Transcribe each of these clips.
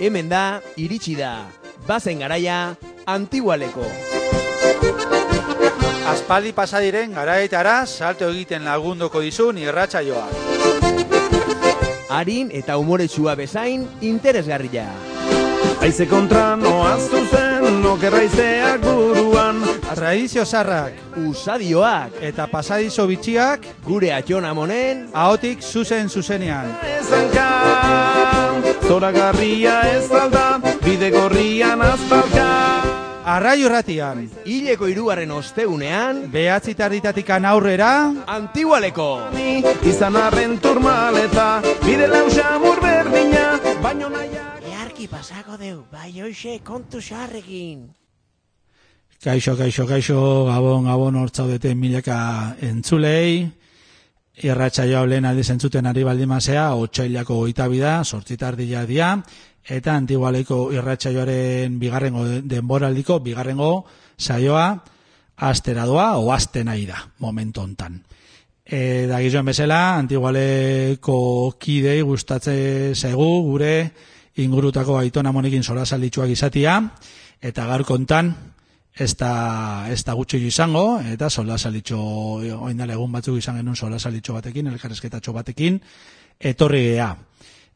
Hemen da, iritsi da. Bazen garaia, antigualeko. Aspaldi pasadiren garaetara salto egiten lagundoko dizun irratsaioa. Arin eta umoretsua bezain interesgarria. Aize kontra noaz zuzen, nokerraizeak buruan. Tradizio zarrak Usadioak, eta pasadizo bitxiak gure atxona monen, ahotik zuzen zuzenean. Ezanka, zoragarria ez alda, bide gorrian azpalka. Arraio ratian, hileko irugarren ostegunean, behatzi tarditatikan aurrera, antigualeko. Izan arren turmaleta, bide lausa berdina, baino naia. Earki pasako deu, bai hoxe kontu xarrekin. Kaixo, kaixo, kaixo, gabon, gabon hortzaudete milaka entzulei. Irratxa joa lehen aldiz entzuten ari baldimazea, otxailako goita bida, sortzitardia dia, eta antigualeko irratxa joaren bigarrengo de- denboraldiko, bigarrengo saioa, astera doa, o aste nahi da, momentu hontan. E, da gizuen bezala, antigualeko kidei gustatze zaigu, gure ingurutako aitona monekin solasalitxuak izatia, eta gaur kontan, ez da, ez da gutxi izango, eta solasalitxo, oindala egun batzuk izan genuen solasalitxo batekin, elkarrezketatxo batekin, etorri gea.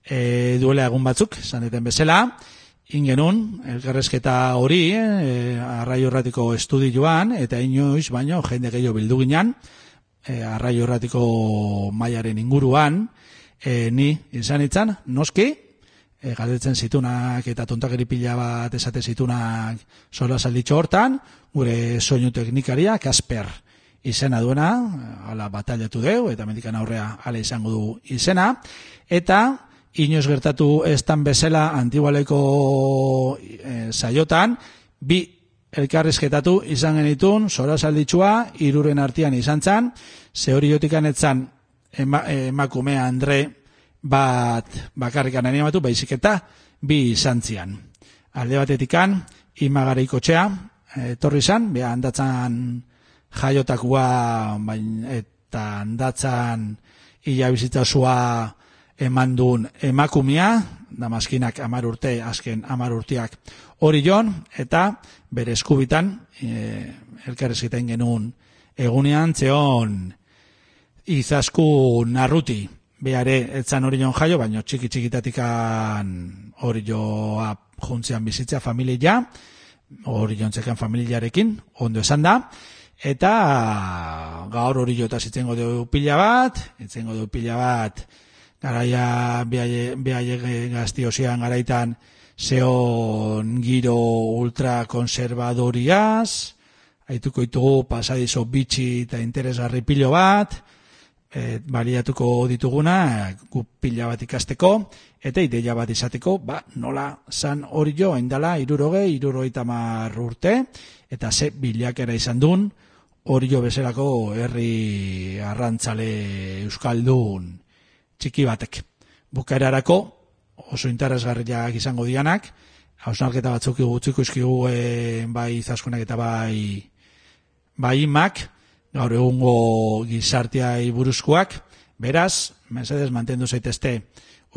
E, duela egun batzuk, zaneten bezala, ingenun, elkarrezketa hori, e, arraio erratiko estudioan, eta inoiz, baino, jende gehiago bildu ginen, e, arraio erratiko mailaren inguruan, e, ni izan itzan, noski, e, galdetzen zitunak eta tontakeri pila bat esate zitunak sola salditxo hortan, gure soinu teknikaria, Kasper izena duena, ala batallatu deu, eta mendikan aurrea ala izango du izena, eta inoz gertatu estan bezala antigualeko e, saiotan, bi elkarrizketatu izan genitun, sola salditxua, iruren artian izan zan, ze hori jotikan etzan ema, emakumea Andre bat bakarrikan animatu, baizik eta bi izan zian. Alde batetikan, imagaraikotxea, etorri izan, beha handatzan jaiotakua, bain, eta handatzan ila bizitzasua eman duen emakumia, damaskinak amar urte, azken amar urteak hori jon, eta bere eskubitan, e, elkarrezketain genuen egunean, zeon izasku narruti, Beare, etzan hori jon jaio, baina txiki txikitatikan hori joa juntzean bizitza familia, hori jontzekan familiarekin, ondo esan da, eta gaur hori jota zitzengo dugu pila bat, itzengo dugu pila bat, garaia behaie gazti osian garaitan zeon giro ultrakonservadoriaz, haituko ditugu pasadizo bitxi eta interesgarri pilo bat, e, baliatuko dituguna gu pila bat ikasteko eta ideia bat izateko ba, nola zan hori jo endala iruroge, iruroi tamar urte eta ze bilakera izan duen hori jo bezalako herri arrantzale euskaldun txiki batek. Bukaerarako oso interesgarriak izango dianak hausnarketa batzuk gutziko izkigu e, bai zaskunak eta bai bai imak gaur egungo gizartiai buruzkoak, beraz, mesedez mantendu zaitezte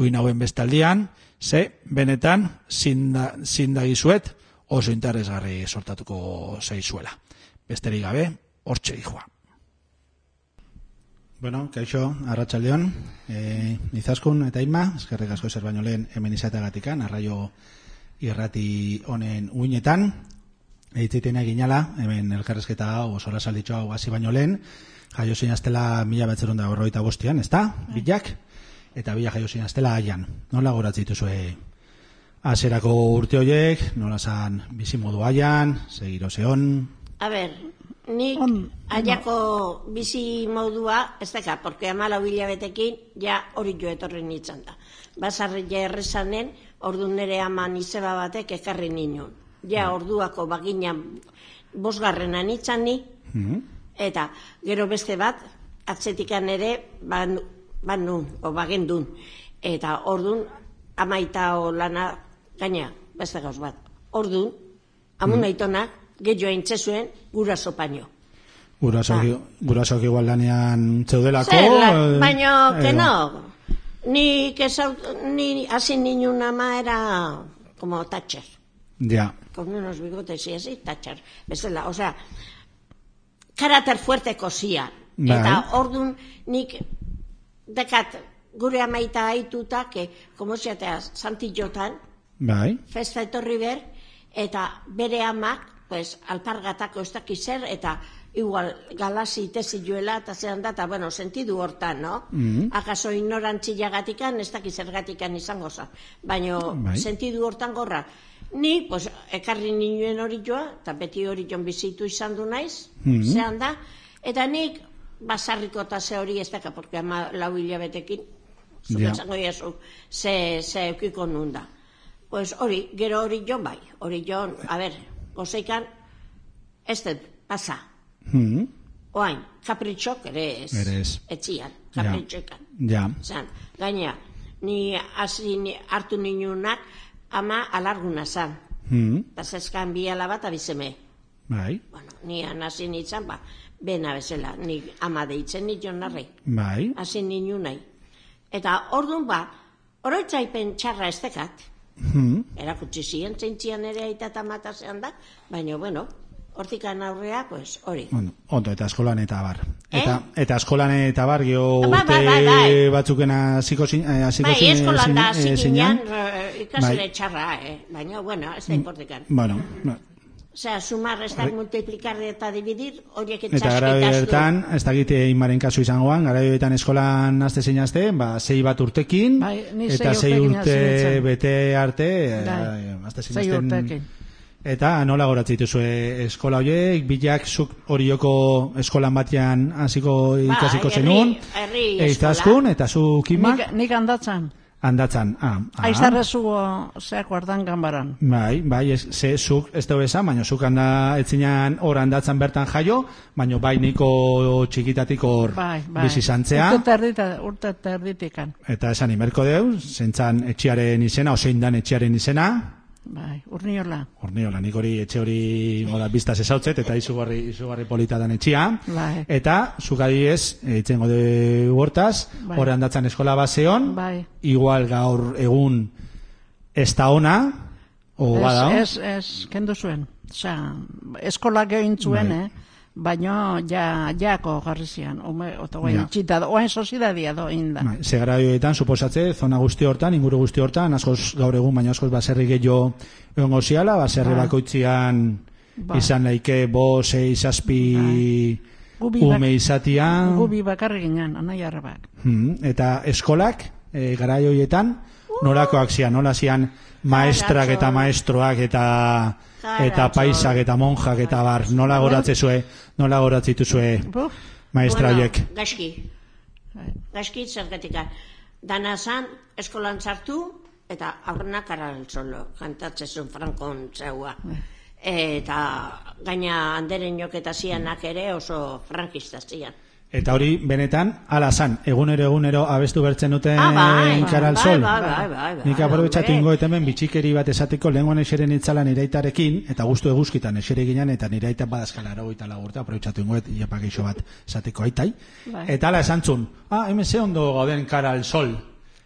uin hauen bestaldian, ze, benetan, zinda, zinda gizuet, oso interesgarri sortatuko zeizuela. Besterik gabe, hortxe dijoa. Bueno, kaixo, arratsaldeon, e, izaskun eta inma, eskerrik asko zer baino lehen hemen izateagatikan, arraio irrati honen uinetan, Eitziten ginala, hemen elkarrezketa hau, sola salditxo hau hasi baino lehen, jaio zein aztela mila batzerun da horroita bostian, ez da? Bilak, eta bila jaio zein aztela aian. Nola goratzitu zue azerako urte horiek, nola zan bizimodu aian, segiro zeon, A ber, nik aiako bizi modua, ez daka, porque amala hilabetekin ja hori jo etorri nintzen da. Basarri ja errezanen, ordu nere aman izeba batek ekarri ninun. Ja orduako baginan bosgarrena nintzen ni, eta gero beste bat, atzetikan ere, ban, ban nun, o bagen dun. Eta ordun amaita o lana, gaina, beste gauz bat. Ordun, amun aitonak, gehiago aintzezuen guraso paino. gurasoak, gurasoak igual lanean zeudelako. Zer, la, eh, baino, que edo- no. Ni ezau, ni hasi niñun ama era como Thatcher, Ja, con unos bigotes y así, Thatcher. Bezala, o sea, karakter fuerte kosia. Bai. Eta ordun nik dekat gure amaita aituta, que, como ziatea, santillotan, bai, festa etorri ber, eta bere amak, pues, alpargatako ez dakiz zer, eta igual galasi tesi joela, eta zehan da, eta bueno, sentidu hortan, no? Mhm. Akaso ignorantzilagatikan, ez dakiz zergatikan izango za. Baina Bai. sentidu hortan gorra. Ni, pues, ekarri ninuen hori joa, eta beti hori joan bizitu izan du naiz, Mhm. zehan da, eta nik, basarriko eta ze hori ez daka, porque ama lau hilabetekin, zuk Ja. esango iazu, ze, ze eukiko nun da. Pues hori, gero hori jon bai, hori jon, a ber, gozeikan, ez dut, pasa, hmm, oain, kapritxok ere ez, Ere ez. etzian, Ja. kapritxokan. ja, Zan, gaina, ni hasi ni- hartu ninunak, ama alarguna zan, hmm, eta zeskan bi alaba eta bizeme. bai, Bueno, ni hasi nintzen, ba, bena bezala, ni ama deitzen nion narri, bai, hasi ninu nahi. Eta ordun ba, oroitzaipen txarra ez dekat, hmm, erakutsi ziren, zeintzian ere aita eta matasean da, baina, bueno, hortikan aurrea, pues, hori. Bueno, ondo, eta eskolan eta bar. Eh? Eta, eta eskolan eta bar, geho Bai, urte bai, bai, bai. batzukena hasiko zin, eh, hasiko Bai, zin- eskolan da, zin- eh, zikinan, eh, ikasle Bai. txarra, eh? baina, bueno, ez da importikan. Bueno, no. Osea, sumar, restar, multiplicar eta dividir, horiek Eta gara bertan, ez da gite inmaren kasu izangoan, gara bertan eskolan azte zeinazte, ba, sei bat urtekin, Bai, eta hasi urte bete arte, eh, Bai, azte sei zeinazten- urtekin. Eta nola goratzen dituzue eskola horiek, bilak zuk horioko eskolan batean hasiko ikasiko herri- zenun, herri eiztaskun, eta zu kimak, Nik, nik handatzan. handatzan. Ah, ah. Aizarrezu zeak ardan ganbaran. Bai, bai, ez, ze, zuk ez dugu esan, baina zuk handa etzinan hor handatzen bertan jaio, baina bai niko txikitatik hor Bai, bai. bizi zantzea, Urte terdita, urte terditikan. eta esan imerko deu, zentzan etxiaren izena, osein dan etxiaren izena, Bai, urniola. Horniola, nik hori etxe hori oda biztaz ezautzet, eta izugarri, izugarri polita dan etxia. Bai. Eta, zuk adibidez, eitzen gode hortaz, Bai. hor handatzen eskola baseon, Bai. igual gaur egun ez da ona, o bada, Ez, ez, ez, kendu zuen. Osea, eskola gehin zuen, Bai. eh? Baina ja, jako jarri zian. Ume, oto guai, Ja. itxita, da, oain sozidadia do inda. Bai, ze garaioetan, suposatze, zona guzti hortan, inguru guzti hortan, askoz gaur egun, baina askoz baserri gehiago egongo ziala, baserri Bai. bakoitzian Bai. izan laike bo, sei, zazpi Gubi bak- ume izatia. Gubi bakarri ginen, anai arrebak. Hmm, eta eskolak, e, garai horietan, nolakoak zian, nola zian maestrak eta maestroak eta eta paisak eta monjak eta bar, nola goratze zue, nola goratzitu zue maestra bueno, horiek. Gaizki, bai. gaizki zergatika. Dana zan, eskolan sartu, eta aurrenak araltzolo, kantatzen zuen frankon zeua. Eta gaina handeren joketa zianak ere oso frankista zian. Eta hori, benetan, ala zan, egunero egunero abestu bertzen duten Ah, bai, cara al bai, sol. bai, bai, bai, bai, Nik aprobetsatu hombre. ingo hemen bitxikeri bat esateko lehenguan eseren itzalan iraitarekin, eta guztu eguzkitan esere ginen, eta niraita badazkala aragoita lagurta, aprobetsatu ingo iapak eixo bat esateko aitai. Bai. Eta ala esan zun, ah, hemen ze ondo gauden cara al sol.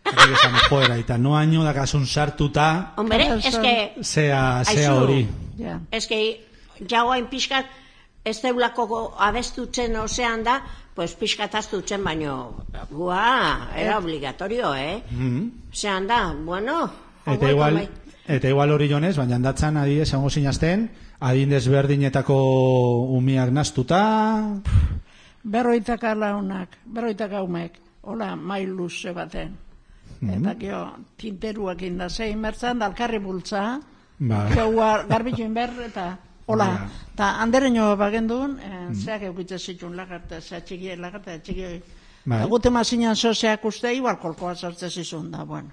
Esan, joera, eta no haino dakasun sartuta, Hombre, Claro, es son- que, zea, zea hori. Ja. es que, jauain pixkat, ez deulako abestutzen ozean da, pues pixkat astutzen baino, gua, era obligatorio, eh? Mm. Zean da, bueno, Eta igual, eta igual hori jonez, baina handatzen adibidez egongo zinazten, adin desberdinetako umiak naztuta, Berroitaka launak, berroitaka umek, hola, mai luze baten. Eta gio, tinteruak inda zein mertzan, dalkarri bultza, ba, Gaua garbitxoin ber, eta hola, eta andereño bagendun, eh, zeak eukitza zitun lagarte, zea txiki, lagarte, txiki, Bai. Eta gute mazinan zozeak uste, igual kolkoa sartze zizun da, bueno.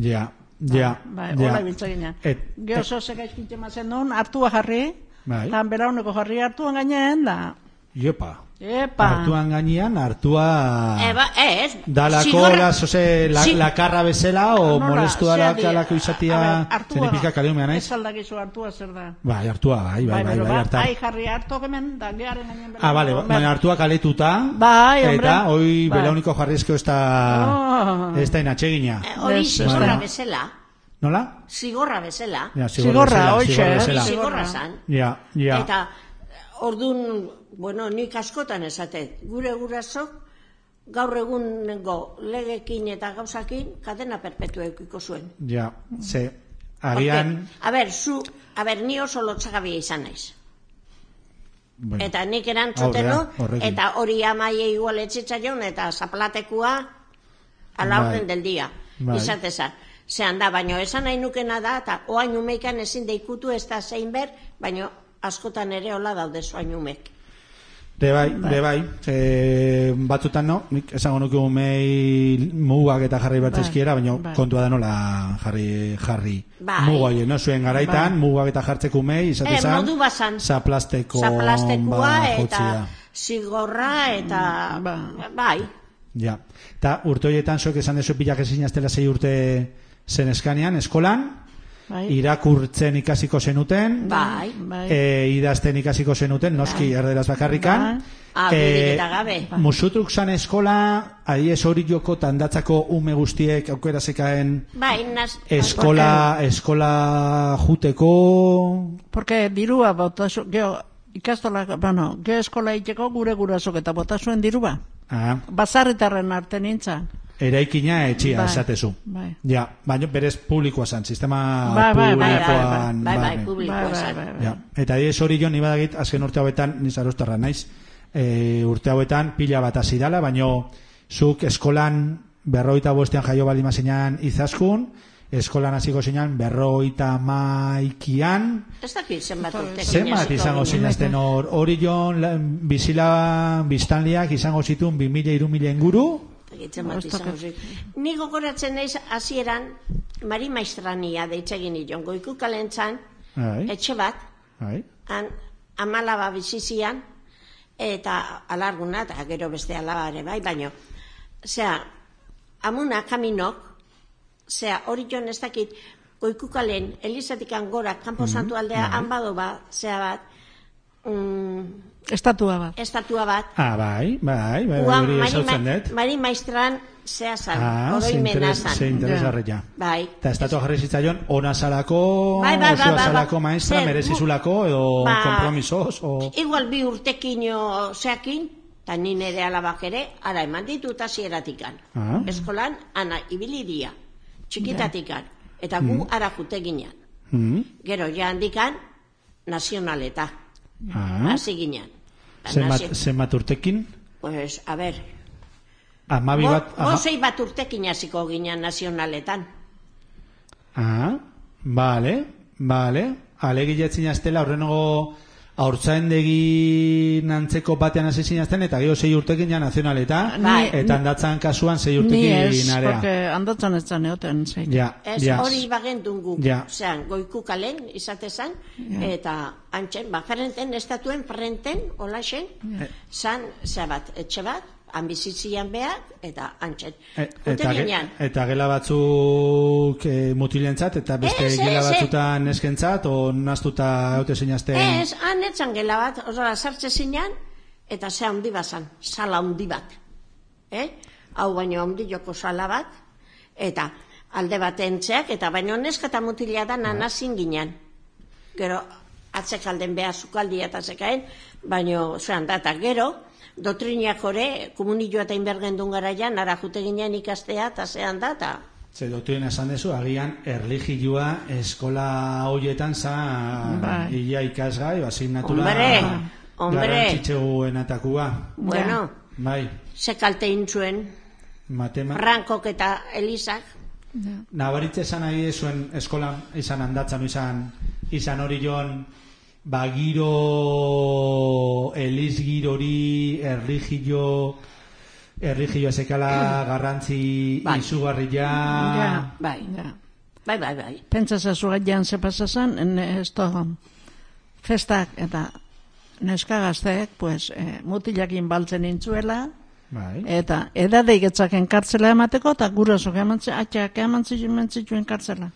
ja, ja, Bai, ja. hola ibiltza ginen. Et- Geo zozeak aizkintxe mazen duen, hartua jarri, Bai. eta belauneko jarri hartuan gainen, da, Iepa, Epa. Artuan gainean, hartua... Eba, ez. Dalako, zigorra- las, ose, la, zi- la karra bezala, o Nola, molestu alako izatia, A ber, hartua- zenipika kaleumea naiz? Ez aldakizu hartua zer da. Bai, hartua, bai, bai, bai, bai, ba, harta. Ai, jarri hartu hemen, da, gearen gainen Ah, vale, baina hartua kaletuta, Bai, hombre. eta hoi Bai. belauniko jarrizko ez da, Oh. ez da inatsegina. Eh, Hori Ez, zigorra Vale. bezala. Nola? Zigorra bezala. Ja, Zigorra, bezala, hoxe, zigorra eh? bezala. Zigorra. Zigorra zan. Ja, ja. Eta ordun, bueno, nik askotan esatet, gure gurasok gaur egungo legekin eta gauzakin kadena perpetua eukiko zuen. Ja, ze, agian, Porque, a ber, zu, a ber, ni oso lotzagabia izan naiz. bueno, Eta nik erantzuteno, eta hori amaie igual etzitzaion, eta zaplatekua ala Bai. del dia. Bai. Izatezan. Zehan da, baino esan nahi nukena da, eta oain umeikan ezin deikutu ez da zein ber, baino askotan ere hola daude zoain umek. De bai, de bai, e, batzutan no, nik esango nuke umei mugak eta jarri bat Bai, ezkiera, baina bai. kontua da nola jarri, jarri. Bai. Muga horiek, no? Zuen garaitan, Bai. mugak eta jartzeko umei, Eh, izatezan, modu bazan. zaplasteko Zaplastekua ba, eta zigorra eta... Ba. Bai. Ja. Ta urte horietan zuek esan dezu pilak ezin aztela zei urte zen eskanean, eskolan, Bai. irakurtzen ikasiko zenuten, Bai. Bai. e, idazten ikasiko zenuten, noski erderaz bakarrikan. Bai. Eta gabe. musutruk zan eskola, adiez hori joko tandatzako ume guztiek aukera zekaen Bai, naz... eskola, eskola juteko, Porque dirua botasu, geho, ikastola, bueno, geho eskola iteko gure gurasok eta botasuen dirua. ah, Bazarritarren arte nintzen. Eraikina etxia Bai. esatezu. Bai. Ja, baina berez publikoa zan, sistema Bai, bai, bai, bai, publikoan. Bai, bai, publikoa Bai, bai, bai. Ja. Eta adiez hori jo, ni badagit, azken urte hauetan, niz arostarra naiz, e, urte hauetan pila bat hasi dala, baino zuk eskolan berroita bostean jaio baldin zinan izaskun, eskolan hasiko zinan berroita maikian, Ez dakit zenbat urte. zenbat izango zinazten hor, hori jo, bizila biztanliak izango zituen 2000 irumile inguru, Egitzen bat izango zik. Ni gogoratzen naiz hasieran Mari Maestrania deitzegin nion. Goiku kalentzan, etxe bat, bai, han amalaba bizizian, eta alarguna, eta gero beste alaba ere bai, baino, zera, amuna kaminok, zera, hori joan ez dakit, goikukalen, Elizatikan gora, kanpo santu aldea, han bado ba, zera bat, mm, Estatua bat. estatua bat, ah, bai, bai, bai, bai, hori Mari, esautzen dut. Mari Maistran zea zan, Ah, oroimena zan. ze interesgarria. Bai. Eta estatua jarri zitzaion, ona salako, Bai, bai, bai, bai, salako bai. maestra, Zer, merezizulako, edo Ba, kompromisos, o... Igual bi urtekino zeakin, eta ni nire alabak ere, ara eman ditut hasieratikan. Ah. Eskolan, ana, ibiliria, txikitatikan. Eta gu ara jute ginen. Mm. Gero, ja handikan, nazionaleta. Ah. Hasi ginen. Zenbat, nazio- zenbat urtekin? Pues, a ber, Amabi bat... ama- bosei bat urtekin hasiko ginen nazionaletan. Ah, vale, vale. Alegiletzen jaztela, horrenago haurtzaindegi nantzeko batean hasi zinazten, eta gero sei urtekin ja nazionaleta, Bai. eta handatzan kasuan sei Ni urtekin ez, narea. porque handatzen ez zan eoten, zein. Ja, Ez ja. hori bagendun guk, Ja. zean, goiku kalen, izatezan, eta antxen, ba, frenten, estatuen frenten, olaxen, zan, zea bat, etxe bat, han bizitzian behar, eta antxen. E- eta, ge- eta gela batzuk e, mutilentzat eta beste Ez, gela ez, batzutan neskentzat o naztuta haute zinazten ez, han etzan gela bat, osora, sartze zinean, eta ze handi bazan, sala handi bat. Eh? Hau baino handi joko sala bat, eta alde baten txeak, eta baino neska eta mutila da nanazin ginen. Gero, atzek alden behar zukaldia eta zekaen, baino, zean da, eta gero, dotriniak ore, komunilloa eta inbergendun garaian, ara jute ginen ikastea, eta zean da, eta Ze doktrin esan dezu, agian erlijioa eskola hoietan za Bai. ia ikasgai, asignatura Hombre, hombre. garrantzitsuenatakua. bueno, Bai, ze kalte intzuen, matema... Frankok eta Elisak, Nabaritze esan nahi zuen eskolan izan handatzen izan izan hori joan ba giro eliz girori erligio erligio esekala garrantzi Bai. izugarria Ja, bai, ja. bai, bai, bai. Pentsa zazu gaian ze pasazan, en esto festak eta neska gazteek, pues, eh, mutilakin baltzen intzuela, Bai. eta edadeik etzaken kartzela emateko, eta gurasok emantzi, atxak emantzituen kartzela.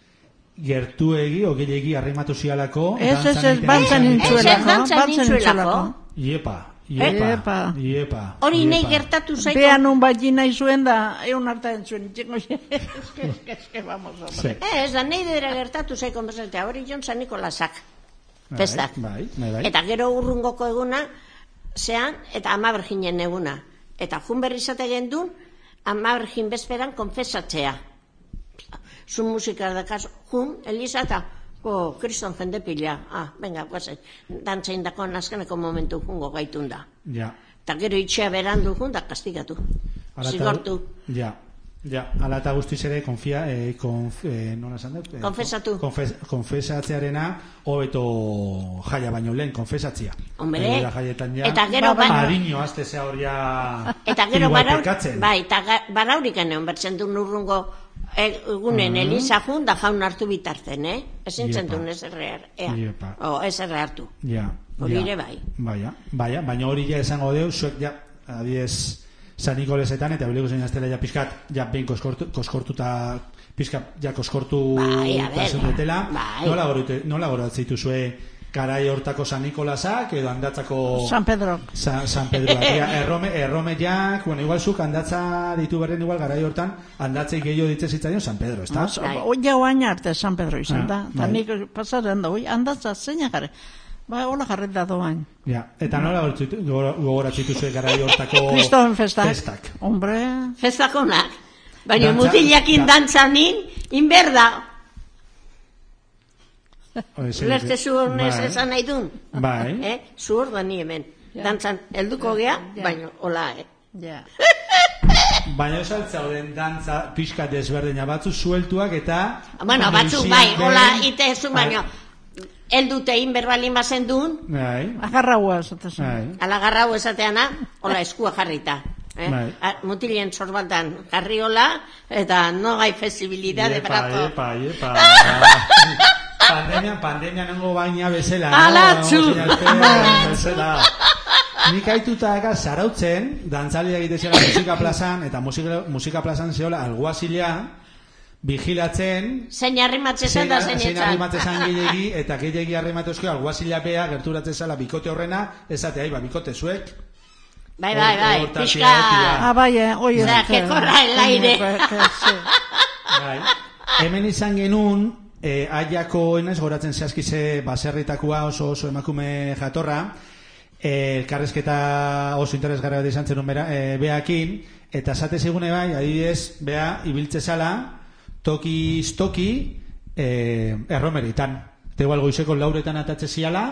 Gertuegi, ogeilegi arrimatu zialako. Ez, ez, ez, izan- intzuelako, dantzan baltzen intzuelako. Iepa, iepa, Epa. iepa. Hori nahi gertatu zaiko. Bean un bat nahi zuen da, egun harta entzuen, itxengo, eske, eske, eske, vamos, hombre. Ze. Eh, Ez da, nahi dira gertatu zaiko, bezatea, hori jon San Nikolasak. Festak. Bai, bai, bai. Eta gero urrungoko eguna, zean, eta ama berginen eguna. Eta jun berri zate gendun, ama bergin bezperan konfesatzea. Zu musika dakaz, jun, Elisa eta, ko, kriston jende pila. Ah, venga, guazen, dantzain dako nazkeneko momentu jungo gaitun da. Ja. Eta gero itxea berandu jun, da kastigatu. Hala eta- Zigortu. Ja. Ja, ala eta guztiz ere, konfia, eh, konf, eh, nola esan dut? Eh, Konfesatu. Konfes, konfesatzearena, hobeto jaia baino lehen, konfesatzia. Hombre, Gainera jaietan ja, eta gero Ba, baina- Adino, azte zea hor ja... Eta gero igual baraur, pekatzen. bai, eta ga- baraurik eneon bertzen du nurrungo egunen Elisa jun da jaun hartu bitartzen, eh? Ezin zentun ez erre, ea. Iepa. O, ez erre hartu. Ja, Hori ere bai. Baina, baina, baina hori ja esango deu, zuek ja, adiez, San Nikolesetan, eta biliko zein aztela ja pizkat, ja behin koskortu, koskortuta, pizkat, ja koskortu Bai, a ber, bai. nola gorute, nola goratzeitu zue, garai hortako San Nikolasak, edo handatzako... San Pedro. Sa, San Pedro, ja, errome, erromeiak, bueno, igual zuk handatza ditu berren igual garai hortan, handatzei gehiago ditze zitzaion San Pedro, ezta? Oi jau hain arte San Pedro izan Ah, da. Eta bai. nik pasaren da, oi, handatza zeina jarri. Ba, hola jarret da doain. Ja, eta nola goratzitu- gogora- gogoratzitu zue garai hortako... Kriston festak. Festak. Hombre, Festakonak. Baina mutilakin da- dantzanin, inberda. Lerte zu honez bai. esan nahi dun. Bai. Eh? Zu hor da ni hemen. Dantzan, helduko gea, baina, hola, eh? ja. Baina esaltzauden dantza pixka desberdina batzu sueltuak eta... Bueno, Neusiak bai, den- hola, ite ez Bai. baino. Eldute inberbalin bazen duen, Bai, Agarraua, esatezen. bai. Ala garrau esateana, hola eskua jarrita. Eh? Bai. Mutilien sorbaltan jarri hola, eta no gai flexibilidad de Iepa, brazo. pandemia, pandemia nengo baina bezala. Ala, txu. Bezala. Nik aituta ega zarautzen, dantzalia egite zela musika plazan, eta musika, musika plazan zehola alguazila, vigilatzen, Zein arrimatze zen da zein zein etzan. arrimatzen zan gehiagi, eta gehiagi arrimatuzko alguazila bea gerturatzen zela bikote horrena, esate, ai, ba, bikote zuek, Bai, bai, bai, pixka... Ah, bai, eh, oi, Osea, ez, que corra el aire. Bai. Hemen izan genuen, eh, aiako enez goratzen zehazki ze baserritakoa oso oso emakume jatorra, eh, elkarrezketa oso interesgarra bat izan zenun bera, eh, beakin, eta esate zigune bai, adibidez, bea, ibiltze zala, tokiz toki, eh, erromeritan. Eta igual goizeko lauretan atatze ziala,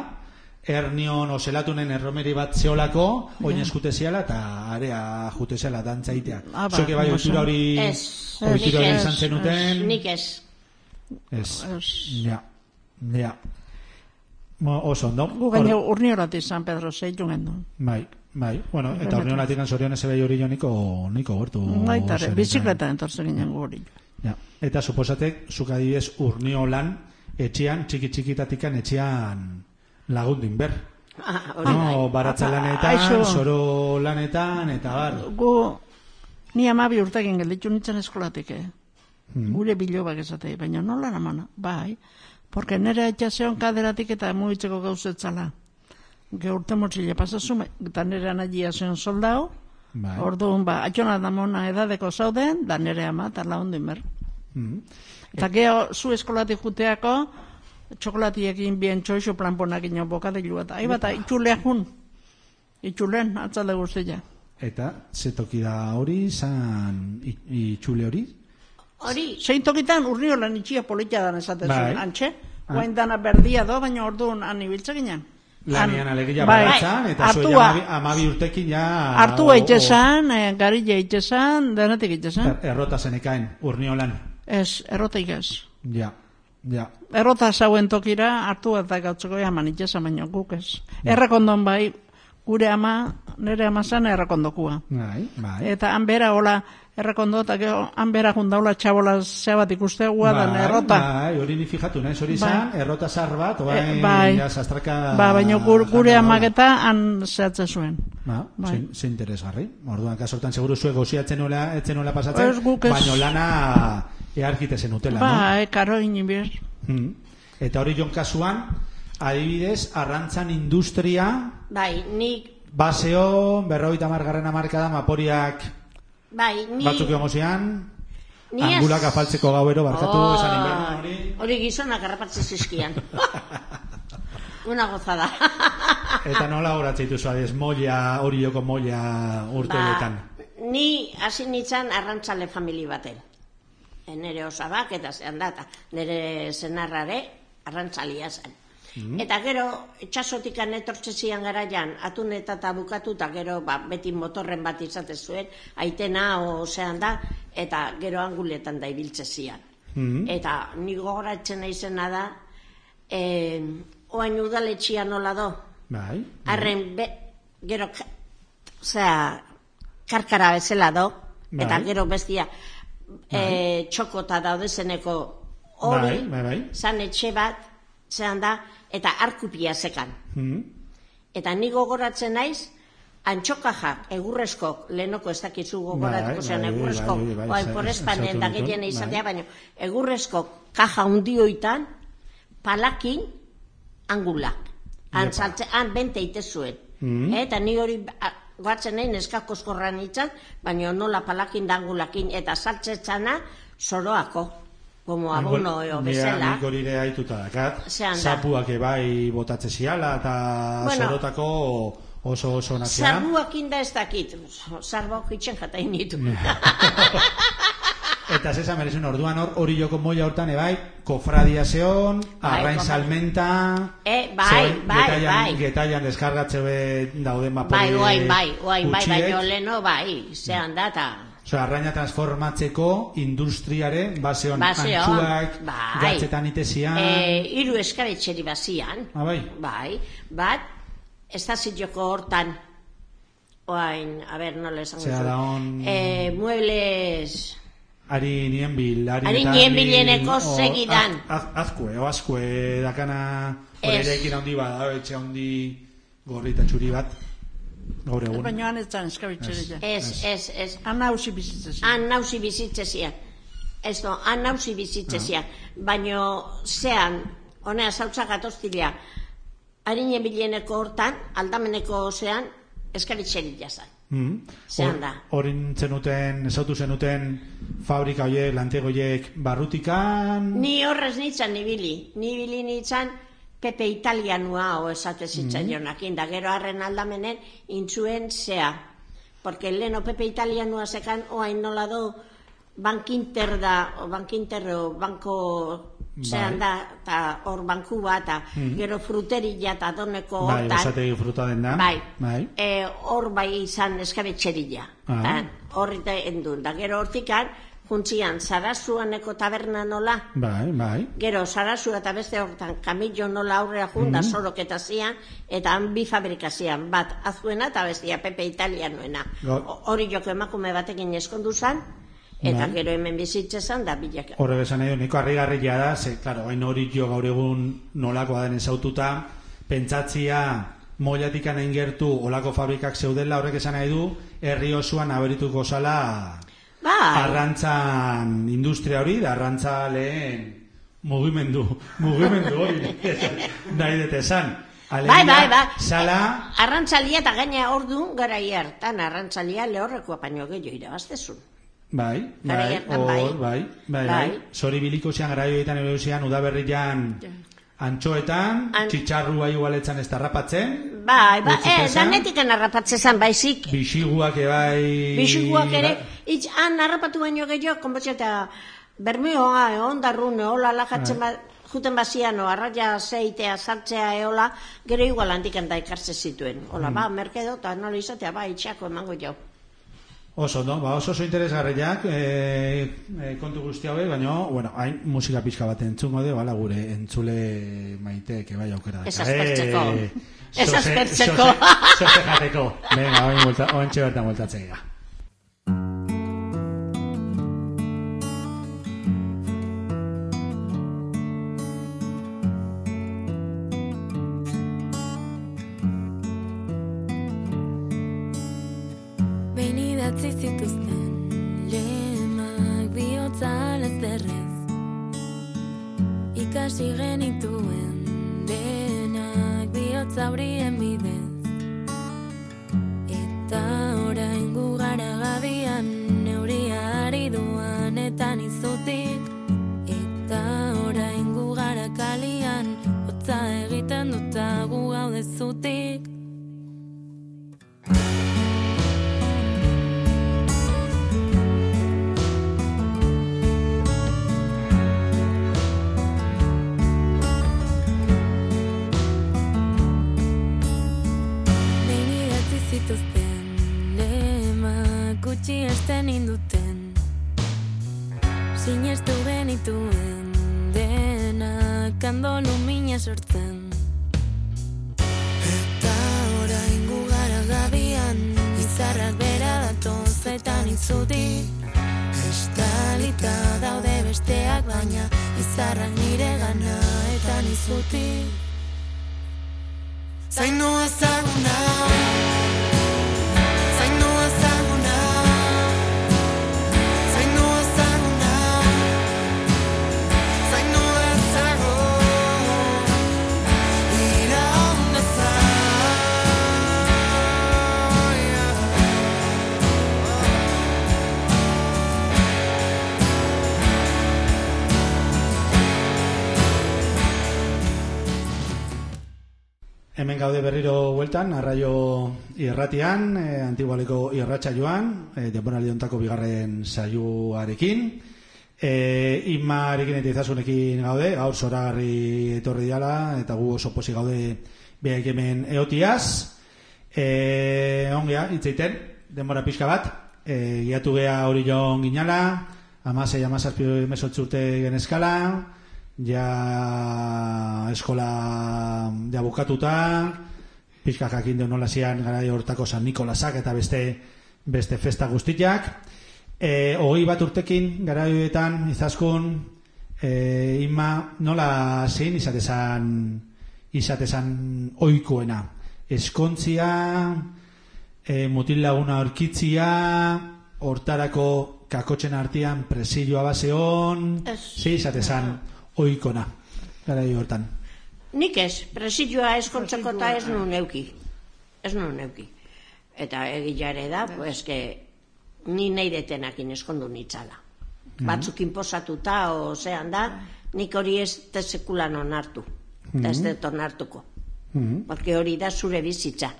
ernion oselatunen erromeri bat zeolako, oin eskute ziala, eta area jute zela dantza itea. Ah, ba, Zueke bai, hori, Ez, hori nik izan ez, zenuten. Nik ez. Ez. Ez. Ja. Ja. Mo, oso ondo. Gu gaine Hor- urniorati San Pedro zeitu gendu. Bai, bai. Bueno, eta ornionatik anzorion ez hori niko, niko gortu. Baitare, bizikleta entortzen ginen hori. Ja. Eta suposatek, zuk adibidez urniolan, etxean, txiki txikitatikan etxean lagundin ber. Ah, hori bai. No, baratza lanetan, Aixo. soro lanetan, eta bar. Gu, ni amabi urtekin gelditu nintzen eskolatik, eh? Hmm. Gure bilobak esatei, baina nola namana, bai. Porque nire etxaseon kaderatik eta mugitzeko gauzetzala. Ge urte motzile pasazu, eta nire anagia zeon soldau, Bai. orduan ba, atxona damona edadeko zauden, da nire ama, eta laundin ber. Mm. Eta geho, zu eskolatik juteako, txokolatiekin bien txoixo planponak ino bokadilu eta, ahi bat, itxulea jun. Itxulen, atzalde guztia. Eta, ze toki da hori, zan itxule hori? Hori, Zein tokitan urniolan itxia politia dan esaten Bai. zuen, antxe? Ah. Guain dana berdia do, baina orduan han ibiltze ginen. Lanian alegia bai, eta hartua- amabi, amabi urtekin ja... Hartua o- itxesan, eh, garilla itxesan, denetik itxesan. er- Errota zenekaen, urniolan. Ez, erroteik ez. Ja, ja. Errota zauen tokira, hartu eta gautzeko jaman itxesan, baina guk ez. Errakondon bai, gure ama, nire ama zan errakondokua. Bai, bai. Eta han bera, hola, errekondo, eta gero, han bera jundaula txabola zea bat ikustegua, dan errota. Bai, hori ni fijatu, naiz hori izan, errota zar bat, oain, Eh, bai. ja, sastraka... Ba, baina gur, gure amaketa han zehatze zuen. Ba, Bai. zein, zein interesgarri. Orduan, kasortan, seguru zuek goziatzen nola, etzen nola pasatzen, Ez baino lana earkite zen utela, Ba, e, karo egin bir. no? Mm. Eta hori jon kasuan, adibidez, arrantzan industria, Bai, nik, baseo, berroita margarren amarkada, maporiak bai, ni... batzuk egongo zian, ni ez- angulak afaltzeko gauero, barkatu, Oh, esan inbernu hori. Hori gizonak harrapatzen zizkian. Una gozada. Eta nola horatzen dituzu, adez, molla, hori joko molla urteetan. Ba, ni hasi nintzen arrantzale famili baten. Nere osabak eta zehan da, eta nere zenarrare arrantzalia zen. Eta gero, itxasotik etortze zian garaian, atun eta eta bukatu, eta gero ba, beti motorren bat izate zuen, aitena o zehan da, eta gero anguletan da ibiltze zian. Mhm. Eta ni gogoratzen naizena da, eh, oain udaletxia nola do, Bai. Arren, be, gero, osea, karkara bezala do, Bai. eta gero bestia, e, txokota daude zeneko hori, Bai, bai, bai. zan etxe bat, zehan da, eta arkupia zekan. Mhm. Eta ni gogoratzen naiz, antxokaja, egurrezko, lehenoko ez dakizu gogoratuko Bai, zean egurrezko, oai, porrespanen esan da gehien izatea, baina egurrezko kaja hundioitan, palakin, angulak. Han, saltze, han bente ite zuen. Mhm. Eta ni hori goatzen nahi neskako eskorran itzan, baina nola palakin da angulakin, eta saltzetzana soroako, como abono eo bezala. nik hori ere haituta dakat. Zean da. Zapuak ebai botatze ziala, eta Bueno. sorotako oso oso nazia. Zarbuak inda ez dakit, zarbuak itxen jatain ditu. Eta zesa merezun orduan hor, hori joko moia hortan ebai, kofradia zeon, Bai, arrain kofra- salmenta, Eh, bai, zeon bai, getaian, bai. getaian deskargatze be dauden Bai, vapore oain, bai, oain, bai, baino leno, bai, zehan data. Osea, arraina transformatzeko industriaren baseon Baseon, antxuak, bai. gatzetan itezian. E, iru eskaretxeri bazian, Ah, bai. bai, bat, joko hortan, oain, a ber, nola esango Zera da on- Eh, muebles, Ari nien bil, ari, Ari nien ni- bileneko o, segidan. Az, az, azkue, o azkue dakana ekin handi bada, etxe handi gorri eta txuri bat. Gaur egun. Baina han ez zan eskabitxeria. ez, ez, ez, Han hausi bizitzen. han nauzi bizitzezian. Ez no, han nauzi bizitzezian. Baino, zean, honea zautza gatoztilea, harinen bileneko hortan, aldameneko zean, eskaritxerik jazan. Mm. Zean Hor- da. Horin zenuten, esautu zenuten fabrika horiek, lantego horiek barrutikan... Ni horrez nintzen nibili, nibili nintzen Pepe Italianua o esate zitzaionak, da gero harren aldamenen intzuen zea. Porque leno Pepe Italianua sekan oain nola do bankinter da, o bankinter o banko zean Bai. da, eta hor banku bat, eta gero fruterilla eta doneko bai, hortan. esategi fruta den da. Bai. bai. E, hor bai izan eskabetxerilla. Ah. Ah. Hor eta endun. Da gero hortikan, juntzian, zarazuaneko taberna nola, Bai, bai. gero zarazu eta beste hortan kamillo nola aurrea junda Mhm. soroketa zian, eta han bi fabrikazian, bat azuena eta bestia Pepe Italianoena. Hori joko emakume batekin eskondu zan, eta Bai. gero hemen bizitze zan da bilak. Horre besan nahi, niko harrigarria da, ze, klaro, hain hori jo gaur egun nolakoa den ezaututa, pentsatzia moiatik hain gertu olako fabrikak zeudela, horrek esan nahi du, herri osoan aberituko zala Bai, arrantzan industria hori, da arrantza lehen mugimendu, mugimendu hori, nahi dut esan. bai, bai, bai. Sala, Arrantzalia eta gaina ordu gara hartan arrantzalia lehorrekoa baino gehiago irabaztezun. bai, bai, hor, bai. bai, bai, bai, Bai. Zori biliko zian gara joetan erosioan udaberrian antxoetan, An- txitsarrua igualetzan ez tarrapatzen, Bai, bai, eh, danetik narrapatze zan baizik. bixiguak ebai... Bixiguak ere, itx, han narrapatu baino gehiago, konbotxe eta bermioa, eondarrun, eola lajatzen Bai. ba, juten bazian, arraia zeitea, sartzea, eola, gero igual handik da ikartze zituen. Ola, Mm. ba, merkedo, eta nola izatea, ba, itxako emango jo. Oso, no? ba, oso oso interesgarriak e, e, kontu guzti hauek, baina, bueno, hain musika pixka bat entzungo de, bala gure entzule maiteek bai aukera. Ez aspertzeko. Eh, Ez sose- Sose jateko. Venga, oin ointxe bertan multatzea. Gaude berriro bueltan, arraio irratian, e, antigualeko irratxa joan, e, denboraldi ontako bigarren saioarekin. E, Inmarekin eta izasunekin gaude, gaur zoragarri etorri diala, eta gu oso posi gaude behak hemen eotiaz. E, ongea, itzeiten, denbora pixka bat, e, giatu geha hori joan ginala, amasei amazazpi mesotzurte geneskala, ja eskola ja bukatuta, pixka jakin deun nola zian garai hortako San Nikolasak eta beste beste festa guztiak. E, hogei bat urtekin garaioetan izaskun e, inma nola zein izatezan izatezan oikoena. Eskontzia, e, mutil laguna orkitzia, hortarako kakotzen artean presilloa baseon, zei izatezan oikona garaio hortan. Nik ez, presilloa eskontzeko eta ez nu neuki. Ez nu neuki. Eta egila ere da, pues, que ni neiretenakin eskondu nitzala. Batzuk inposatuta, o zean da, nik hori ez tesekulan onartu. Eta ez dut onartuko. Mhm. Porque hori da zure bizitza.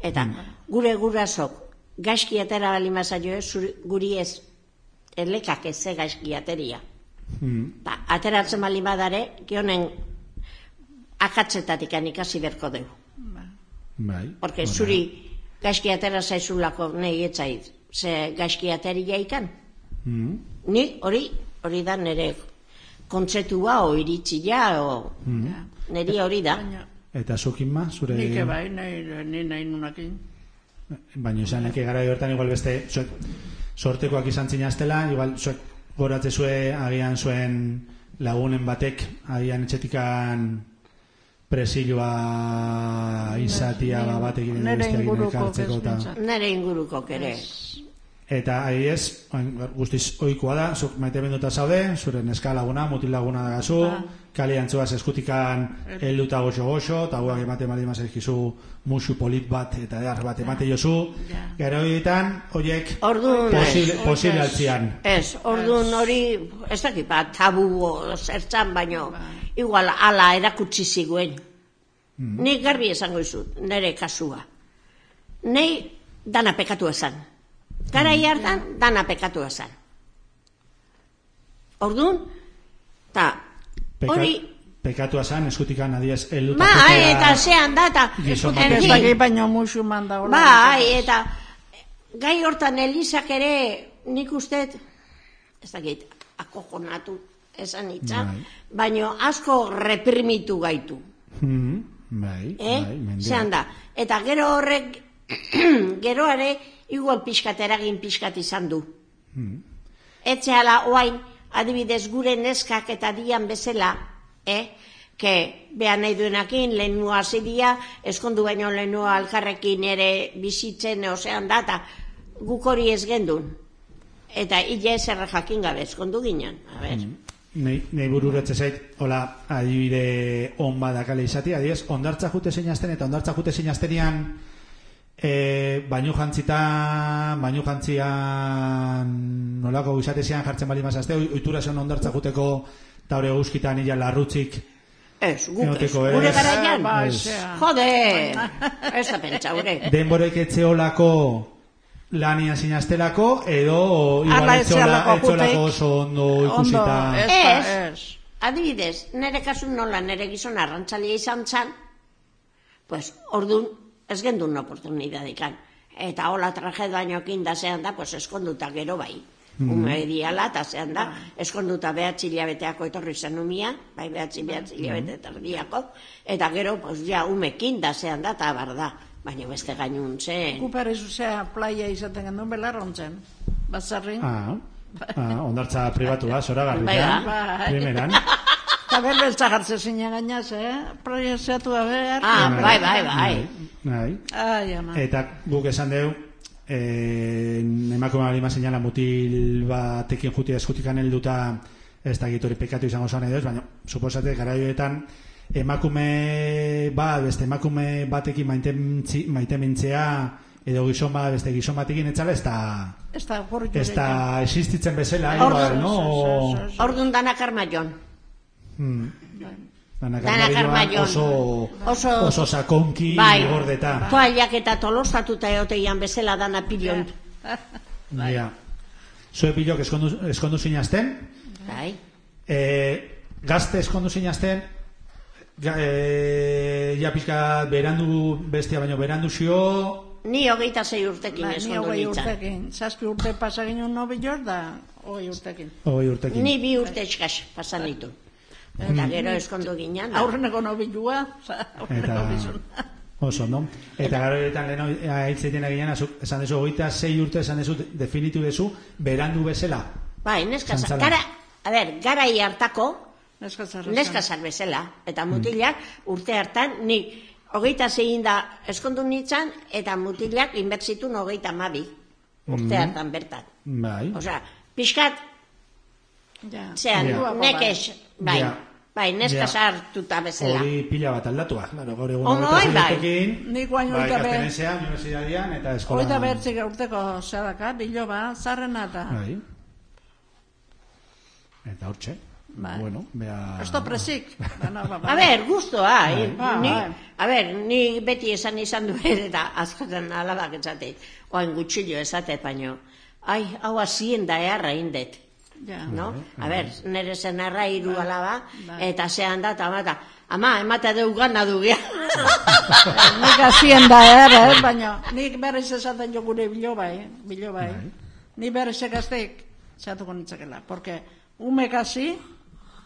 Eta gure gurasok gaizki atera bali mazaio, guri ez, elekak ez ze gaizki ateria. Mhm. Ba, ateratzen bali badare, gionen akatzetatik ikasi berko dugu. Bai. Porque Hora. zuri gaizki atera zaizulako nahi etzait, ze gaizki ateria ikan. Mhm. Ni hori, hori da nire kontzetua o iritzia o niri hori da. Baina, Eta zukinma, zure... nik bai, nahi, ni nahi nunakin. Baina esan leke gara hortan igual beste zuek sortekoak izan zinaztela, igual zuek goratze zue agian zuen lagunen batek agian etxetikan presilloa izatia ba, batekin Nere inguruko eta. Nire inguruko kere. eta ari ez, oin, guztiz ohikoa da, zuk maite benduta zaude, zure neska laguna, mutil laguna da gazu, Ba. Kali antzuaz eskutikan helduta goxo goxo, eta guak ematen bali mazizkizu musu polit bat, eta edar bat emate jozu, Ja. gero horietan, horiek posible, altzian. Ez, orduan hori, ez dakit bat, tabu zertzan, baino, igual ala erakutsi ziguen. Nik garbi esango izut, nire kasua. Nei dana pekatu esan. Garai hartan, dana pekatu esan. Orduan, ta, Peka, hori, Pekatua zan, eskutikan adiez, helduta ba, jotea- eta zean da, eta, Gizon. Ez dakit baino musuman da. hola. Bai, eta gai hortan Elisak ere nik uste, ez dakit, akojonatu esan itza, Bai. baino asko reprimitu gaitu. Mhm, bai, Eh? bai. Zean da. Eta gero horrek, gero ere, igual pixkat eragin pixkat izan du. Mhm. Etxeala oain, adibidez gure neskak eta dian bezala, eh? ke behan nahi duenakin, lehenua hasi dia, eskondu baino lehenua alkarrekin ere bizitzen, osean da, eta guk hori ez gendun. Eta illa eserra jakin gabe eskondu ginen. A ber, Nei, nei bururetze zait, hola, adibide on badakale izati, adiez, ondartza jute zeinazten eta ondartza jute zeinaztenian e, baino jantzita, baino jantzian nolako izate zian jartzen bali mazazte, oitura zen ondartza juteko eta hori guzkitan ila larrutzik ez, guk ez. Gure garaian, Ba, jode, ez da pentsa, gure. denborek etzeolako lanian zinaztelako edo igual etzeolako juteik. oso ondo ikusita. ez. Adibidez, nire kasun nola nire gizon arrantzalia izan zan, pues, ordun ez gendun oportunidadikan. Eta hola traje baino da zean da, pues, eskonduta gero bai. Ume diala, eta zean da, eskonduta behatzi hilabeteako etorri zen umia, bai behatzi behatzi hilabete etorriako, eta gero, pues, ja, umekin da zean da, eta bar da. Baina beste gainun zen. Kuper izuzea playa izaten gendun belarrontzen. Batzarrin. Ah, ah, ondartza pribatua, zora Bai, garbitan. bai. Primeran. Eta berbeltza jartzen zinen gainaz, eh? Playa zeatu da behar. Ah, bai, bai, bai. Bai. Ai, ama. Eta guk esan deu, eh, emakume bali señala mutil batekin jutia eskutikan helduta ez da gitori pekatu izango zan edo baina suposate garaioetan emakume ba, beste emakume batekin maitementzi- maitemintzea edo gizon ba, beste gizon batekin etzala ez da Ez da ez da existitzen bezala igual, no? Ordun danak armaion. Hmm. Danak armarioan armaion. oso, Oso- oso sakonki Bai, gordeta. toallak eta tolostatuta eoteian bezala dana pilion. Ja. Zue pilok eskondu, eskondu zinazten, Bai. e, gazte eskondu zinazten, ga, e, ja pizka berandu bestia baino berandu zio, Ni hogeita zei urtekin Ba, ni eskondu hogei nintzen. urtekin. Zazpi urte pasa ginen nobi jor da, hogei urtekin. hogei urtekin. Ni bi urte eskas pasan ditu. Eta gero eskondu ginen. Aurreneko nobilua, aurreneko Eta oso, no? Eta garoetan leheno aitzeiten eginan, esan dezu, hogeita zei urte esan dezu, definitu dezu, berandu bezala. Bai, neska gara, a ber, garai hartako, Neska zar bezala. Eta mutilak urte hartan, ni hogeita zein da eskondu nintzen, eta mutilak inbertsitun hogeita mabi. Urte hartan bertan. Bai. Osea, pixkat, Ja. zean, Ja. nekez, bai, Ja. bai, neska Ja. sartuta bezala. Hori pila bat aldatua. Claro, gaur egun Ono, bai. urtekin, Nik guain bai, hogeita be- gaztenezean, universidadian, eta eskola. Hogeita behertzik urteko zeadaka, biloba, zarrena eta... Bai. Eta hortxe. Bai. Bueno, bea... Da presik. Ba, ba. A ber, guztua, eh? Bai, ni, bai. a ber, ni beti esan izan duen, eta askotan alabak esatet, oain gutxillo esatet, baino, ai, hau azien da eharra indet, Ja. no? A ber, nire zenarra hiru alaba, bai. eta zehan da, eta amata, ama, emata deu gana du gea. Nik azien da ere, eh? baina nik berriz esaten jo gure biloba, eh? biloba, eh? Ni berriz egazteik zatuko nitzakela, porque umek hasi,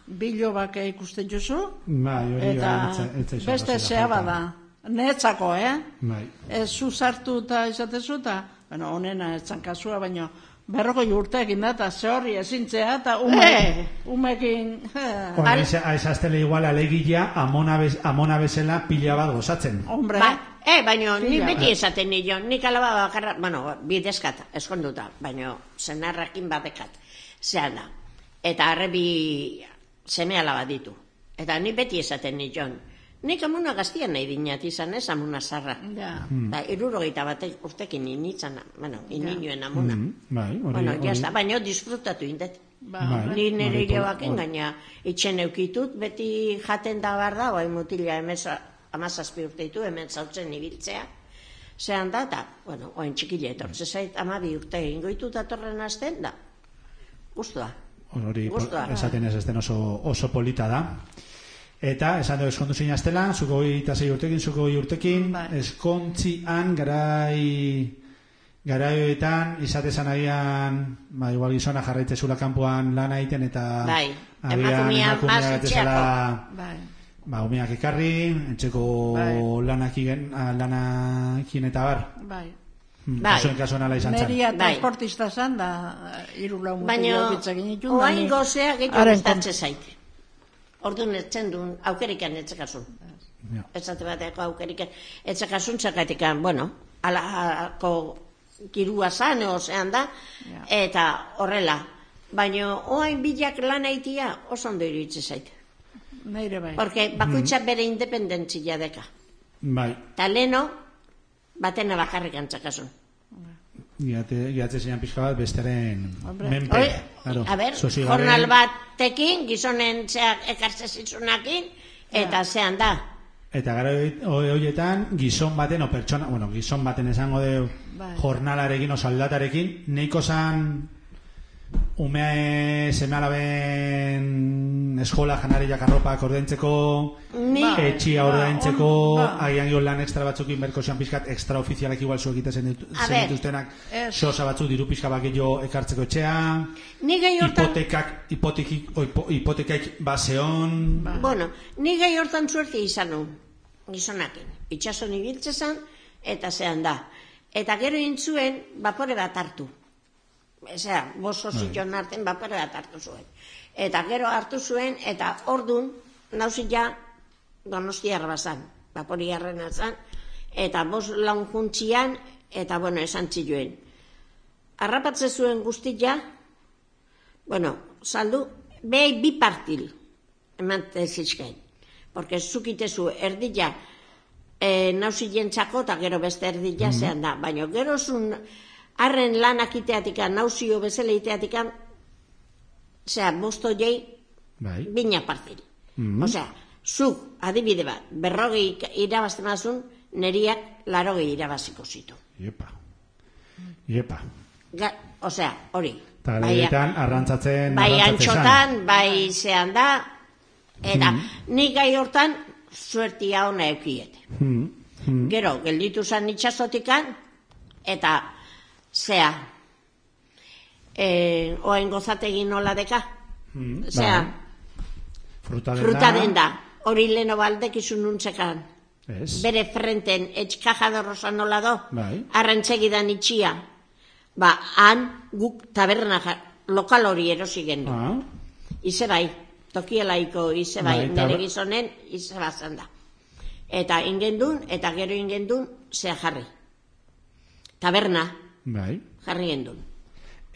bilobak ikusten juzu, Bai, hori eta bai, etza izan beste zea bada, netzako, eh? Bai. Ez zu sartu eta izatezu eta, bueno, honena etzan kasua, baina berrogoi urteekin da, eta ze horri ezintzea, eta ume, Eh. umekin, eh, Hora, aizaztele igual alegila amona, bez, amona bezala pila bat gozatzen. hombre, Ba, eh, baino, ni beti esaten nio, nik alaba bakarra, bueno, bidezkat, eskonduta, baino, zenarrakin batekat, zehan da. Eta arrebi seme alaba ditu. Eta ni beti esaten nion, nik amuna gaztian nahi dinat izan ez, amuna zarra. ja, Da, irurogeita batek urtekin initzan, bueno, ininuen amuna. Mm, bai, hori, Bueno, jazta, baino disfrutatu indet. ba, Bai. Ni nire hori, ilobaken hori. gaina itxen eukitut, beti jaten da bar da, bai mutila emez amazazpi urte ditu, hemen zautzen ibiltzea. Zehan da, eta, bueno, oen txikile etortze zait, amabi urte ingoitut atorren azten, da, guztua. Hori, esaten ez ezten oso, oso polita da. Eta, esan dugu eskondu zinaztela, zuko eta zei urtekin, zuko goi urtekin, Bai. eskontzian garai garaioetan, izate zan agian, ba, igual gizona jarraitzezula kanpoan lan egiten, eta Bai, agian emakumea mas betezala, bai. ba, umeak ekarri, etxeko Bai. lanakin, lanakin eta bar. Bai. Hmm, Bai. Kasuen kasuan ala izan zen. Neria Bai. transportista zan da, iru lau Baina, mutilio oain gozea gehiago zaite. Orduan etzen duen, aukerikan etzekasun. Ja. Esate bateko aukerikan etzekasun txakatikan, bueno, alako kirua zan, ozean da, Ja. eta horrela. Baina, oain bilak lan aitia oso ondo iruditzen zait. Neire bai. Porque bakoitza bere independentzia deka. Bai, Ta leno, batena bakarrik antzakasun. Giate, giatze zein pixka bat besteren Hombre. menpe. Claro, a ber, sozigaren- jornal batekin, gizonen ekartze zizunakin, eta zean da. Eta gara horietan, gizon baten, o pertsona, bueno, gizon baten esango de Bai. jornalarekin, oso aldatarekin, neiko zan umea seme alaben eskola janariak arropak ordaintzeko, Ni, Ba. etxia Ba, ordaintzeko, ba. agian gio lan extra batzuk inberko zean pixkat, extra ofizialak igual zuek egiten dituztenak, sosa batzuk diru pixka bat gehiago ekartzeko etxea, ni gehi hortan, hipotekak, hipotekik, hipo, hipotekaik baseon, Ba. bueno, ni gehi hortan suerte izan nun, gizonakin. Itxason ibiltze zan, eta zean da. Eta gero intzuen, bapore bat hartu. Osea, boso ziton arten bapore bat hartu zuen. Eta gero hartu zuen, eta ordun nauzi ja, donostiarra bazan, baporiarrena zan, eta bos laun juntzian, eta bueno, esan txiluen. Arrapatze zuen guztia, bueno, saldu, behai bi partil, eman zizkain. Porque zukitezu erdila e, nauzi jentzako eta gero beste erdila zean da. Baina gero zun arren lanak iteatikan, nauzio bezala iteatikan, zera, bosto jei, bai, bina partil. Osea, zuk, adibide bat, berrogei irabazten mazun, neriak larogei irabaziko zitu. Iepa. Iepa. Ga, osea, hori. Eta galetan arrantzatzen bai arrantzatzen antxotan, bai zean da, eta nik gai hortan suertia ona eukiete. Hmm. Hmm. Gero, gelditu zan itxasotikan, eta zea, e, oain gozategin nola deka, Hmm. zea, Bai. Fruta denda. da, hori leno baldek izun nuntzekan, Ez. bere frenten etxkajadorrosa nola do, Bai. arrantzegidan itxia, ba, han guk taberna ja- lokal hori erosi gendu. Ah. Ize bai, tokielaiko ize bai, Bai, nire gizonen ize bazan da. Eta ingendun, eta gero ingendun, zea jarri. Taberna, Bai. jarri gendun.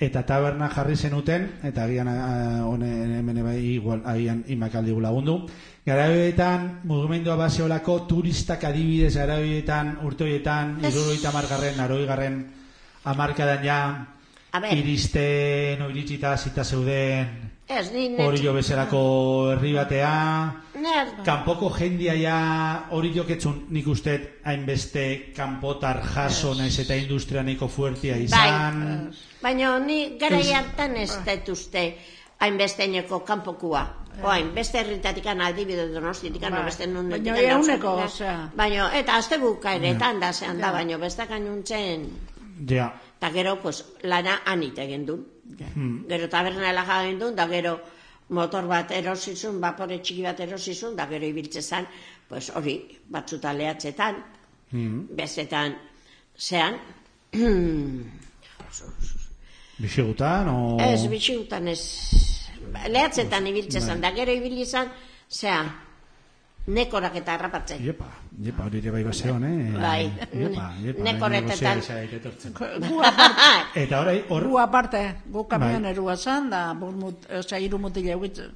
Eta taberna jarri zenuten, eta agian ah, honen hemen bai igual agian imakaldi lagundu. Garabietan mugimendua baseolako turistak adibidez garabietan urte horietan, Ez. iruroita margarren, aroi garren, amarkadan ja, A ber, iristen, oiritsita zita zeuden, ez, ni hori net, jo bezalako herri batea, net, Kanpoko jendia ja hori joketzun nik uste hainbeste kanpotar jaso naiz eta industria nahiko fuertia izan. baina ni garai Ez. hartan ez detuzte hainbesteineko kanpokua. Oain, beste herritatikan adibide donostietikan, Bai. no beste nun Baina detikan ehuneko, nauzutina. osea. Baina, eta azte bukaeretan da zean da, baina beste gainuntzen, Ja, eta gero, pues, lana anit egin duen. Gero tabernela jagen duen, da gero motor bat erosizun, bapore txiki bat erosizun, da gero ibiltze zan, pues hori, batzuta lehatzetan, bestetan, zean, bixigutan o... Ez, bitxigutan ez. Lehatzetan ibiltze zan, da gero ibili zan, zea, nekorak eta harrapatzen. Iepa, iepa, hori ere bai baseon, eh? Bai. Iepa, iepa. Nekoretetan. Gu aparte, Eta orai, hor... gu aparte, gu kamion Bai. erua zan, da, bur mut, osea, iru mutile egitzen.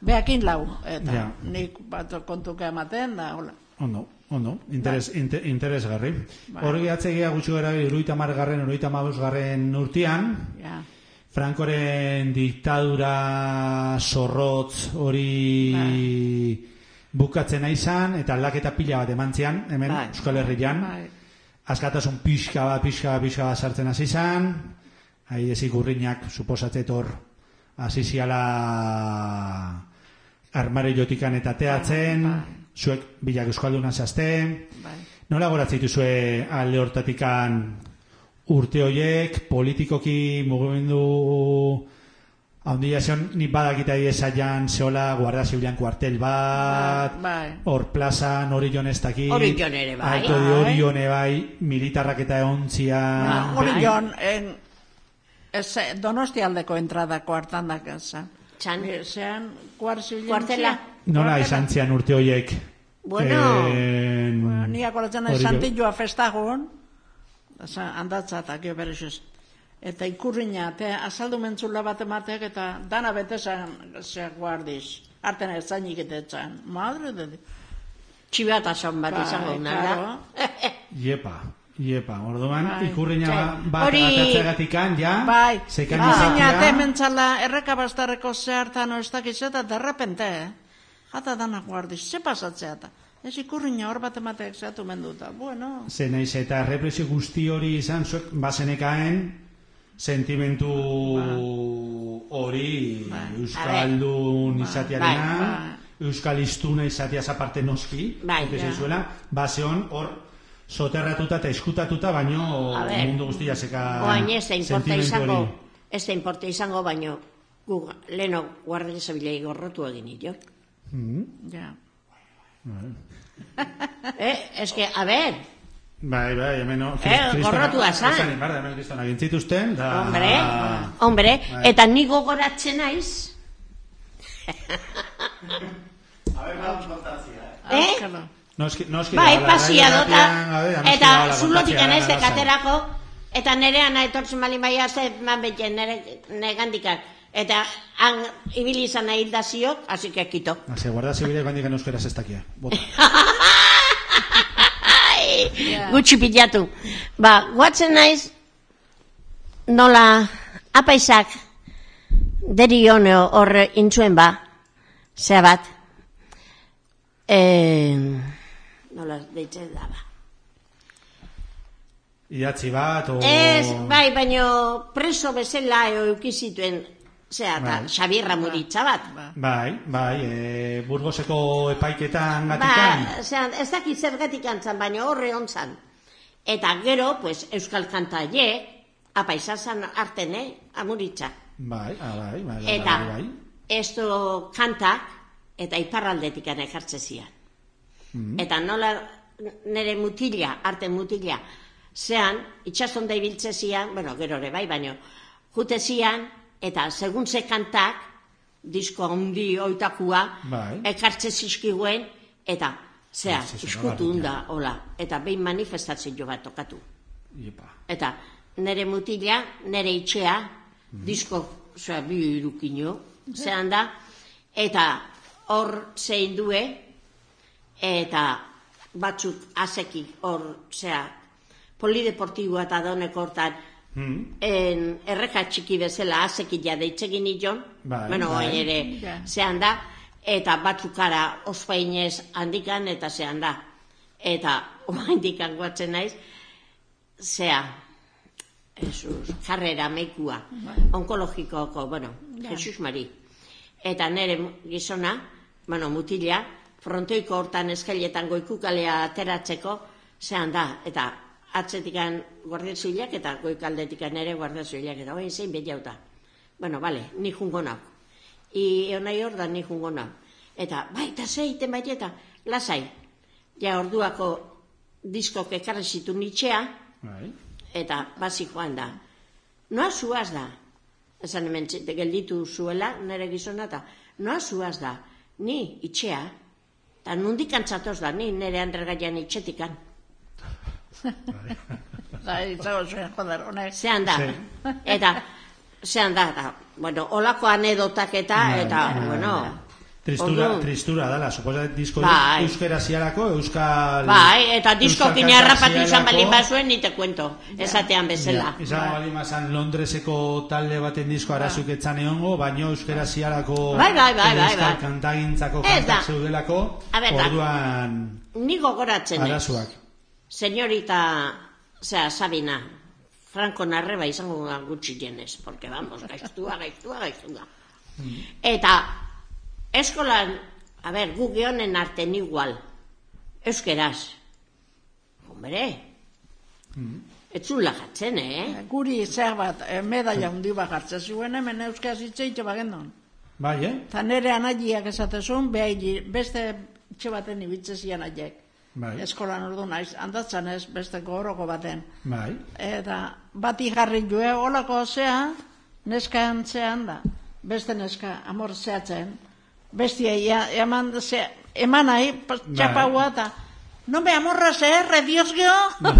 Beakin lau, eta Ja. nik bat kontuka ematen, da, hola. Ondo, ondo, interes, inte, interesgarri. Bai. Hor gehatzea gutxu gara, iruita margarren, iruita garren urtian, Ja, Frankoren diktadura zorrotz hori bukatzen izan eta aldaketa pila bat emantzian, hemen Bai. Euskal Herrian. bai, Askatasun pixka bat, pixka bat, pixka bat sartzen hasi izan. Hai ezik urriñak suposatzet hor hasi ziala armare jotikan eta teatzen, zuek bilak euskalduna zazte. bai. Nola goratzen dituzue alde hortatikan urte hoiek, politikoki mugimendu handia zion, ni badakita esaian zehola guardia zibilan kuartel bat, Bai. hor plazan hori jon ez dakit, Orion ere bai. di Bai. hori bai, militarrak eta eontzia, Hori joan, en, ez, donosti aldeko entradako hartan da gaza. Txan. Zean. Kuartela. nola izan zian urte hoiek? Bueno. En- Ni akoratzen hori jo- santilloa festagon, Asa, handatza eta gio berezuz. Eta ikurriña, te azaldu mentzula bat ematek, eta dana bete zan, zeak guardiz. Arten ez zainik eta etzan. Madre de... Txibatasun bat Bai, izango claro. Iepa, iepa. Orduan, Bai. ikurriña Bai. bat Hori- atatzeagatikan, ja, Bai, zekan te izatea, mentzala erreka bastarreko zehartan ez dakiz eta derrepente, eh? Jata dana guardiz, ze pasatzea eta. Ez ikurriña hor bat ematek zehatu menduta. Bueno, ze naiz eta represio guzti hori izan zuek bazenekaen sentimentu hori Bai. euskaldun izatiarena, Bai. euskal iztuna izatiaz aparte noski, Bai, ja. baseon hor soterratuta eta eskutatuta, baino ber, mundu guztia zeka Oain ez da importa sentimentu izango, ez da importa izango, baino gu leno guardia zabilei gorrotu egin jo. ja. Eh, es que, a ver, Bai, bai, hemen no, Eh, gorrotua zan. Esan, barda, hemen kristona gintzituzten, da... hombre, hombre, Bai. eta ni gogoratzen naiz, eh? Auskalo. Noski, noski, Bai, pasia dota, eta zulotik kontatzea anez da, lasai. katerako, eta nere ana etortzen bali maia ze man bete nere negandikak. Eta han ibili izan nahi da ziok, así que kito. Hase, guarda zibilek bandik euskeraz ez dakia. Bota. Gutxi pilatu. Ba, guatzen naiz, nola apaisak deri hone hor intzuen ba, zea bat, e, nola deitzen da ba. Idatzi bat, o... Ez, bai, baino preso bezala eukizituen, zea, eta Bai. Xabierra muritza bat. Bai, bai, e, Burgoseko epaiketan gatikan. Ba, zera, ez dakit zergatik antzan, baina horre ontzan. Eta gero, pues, Euskal Kanta je, apaisazan arten, eh, amuritza. Bai, ah, bai, bai, bai, Eta, bai, bai. esto kantak, eta iparraldetik ekartze zian. Eta nola nere mutila, arte mutila, zean, itxaston da ibiltze zian, bueno, gero ere bai, baino, jute zian, eta segun ze kantak, disko handi oitakua, Bai. ekartze zizkiguen, eta, zea, iskutu ez, da, hola, eta behin manifestatzen jo bat tokatu. Iepa. Eta nere mutila, nere itxea, disko, osea, bi irukino, zehan da, eta hor zein due, eta batzuk azeki hor, zea, polideportiboa eta doneko hortan, Hmm. en, erreka txiki bezala azeki ja deitzegin nion, Bai, bueno, bai. orain ere Ja. zehan da, eta batzukara ospainez handikan eta zehan da. Eta oaindikan guatzen naiz, zea, Jesus, jarrera meikua, onkologikoko, bueno, Jesus Mari. Eta nere gizona, bueno, mutila, frontoiko hortan eskailetan goikukalea ateratzeko, zehan da, eta atzetikan guardia zibilak eta goikaldetikan ere guardia zibilak, eta oain zein behiauta. Bueno, vale, ni jungo nau. I onai hor da ni jungo nau. Eta, bai, eta ze iten bai eta, lasai. Ja, orduako diskok ekarri zitu nitxea, Bai. eta basi joan da. Noa zuaz da. Esan hemen gelditu zuela, nire gizona, eta noa zuaz da. Ni itxea, eta nundik antzatoz da, ni nire andregaian itxetikan. Bai, zago zuen, joder, honek. Zehan da. Sí. Eta, zehan da, eta, bueno, olako anedotak eta, Bai, eta, bai, bueno, Tristura, orduan- tristura dala, suposa disko Bai. euskera ziarako, euskal... Bai, eta diskokin kanta izan balin ziarako. bazuen, ni te kuento, esatean bezala. Ja, izan bali mazan Londreseko talde baten disko arazuk etzan egongo, baino euskera ziarako Bai, bai, bai, bai, bai. kantagintzako kantak zeudelako, orduan Ni gogoratzen arazuak. Señorita, osea, Sabina, Franco Narreba izango da gutxi jenez, porque vamos, gaiztua, gaiztua, gaiztua. Eta, eskolan, a ber, gu gehonen arten igual, euskeraz. Hombre, ez zula jatzen, eh? Guri zer bat, eh, medaia hundi bat jartzen zuen, hemen euskaz itxeitxe bagendon. Bai, eh? Eta nire anaiak esatezun, behai, beste etxe baten ibitze zian aiek. Bai, Eskolan ordu naiz, handatzen ez, beste goroko baten. bai. Eta bati jarri jue, holako zea, neskan zean da. Beste neska, amor zehatzen. Bestia, eman, ze, eman nahi, Bai. txapaua eta No me amorras, eh, rediosgio.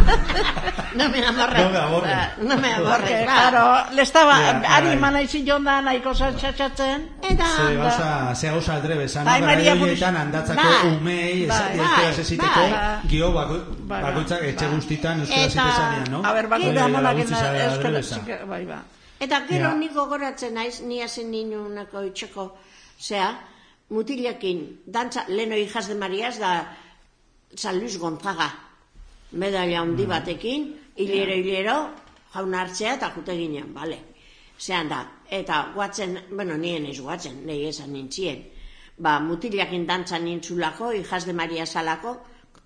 No me amorres. No me amorres. Ba, No me Porque, amorres, ba. claro, le estaba, Ja, ari bai. mana izin jonda, nahiko zatxatxatzen. Eta, Ze gauza, ze gauza aldrebe, esan Bai, Maria horietan Buruz- andatzako Bai. umei, Bai. euskaraz esiteko, Bai. gio bako, Bai, bakoitzak bai. etxe guztitan euskaraz Eta- itezanean, no? A ber, bako Hori da dela monak gutxi zara euskara, aldrebesa. txike- bai, ba. eta gero Ja. nik gogoratzen naiz, ni hazen ninunako itxeko, zea, mutilekin, dantza, leno hijas de Marias da San Luis Gonzaga, medalla handi batekin, hilero, hilero, jaun hartzea eta jute ginen, bale. Zean da, eta guatzen, bueno, nien ez guatzen, nahi esan nintzien, ba, mutilakin dantza nintzulako, hijas de Maria salako,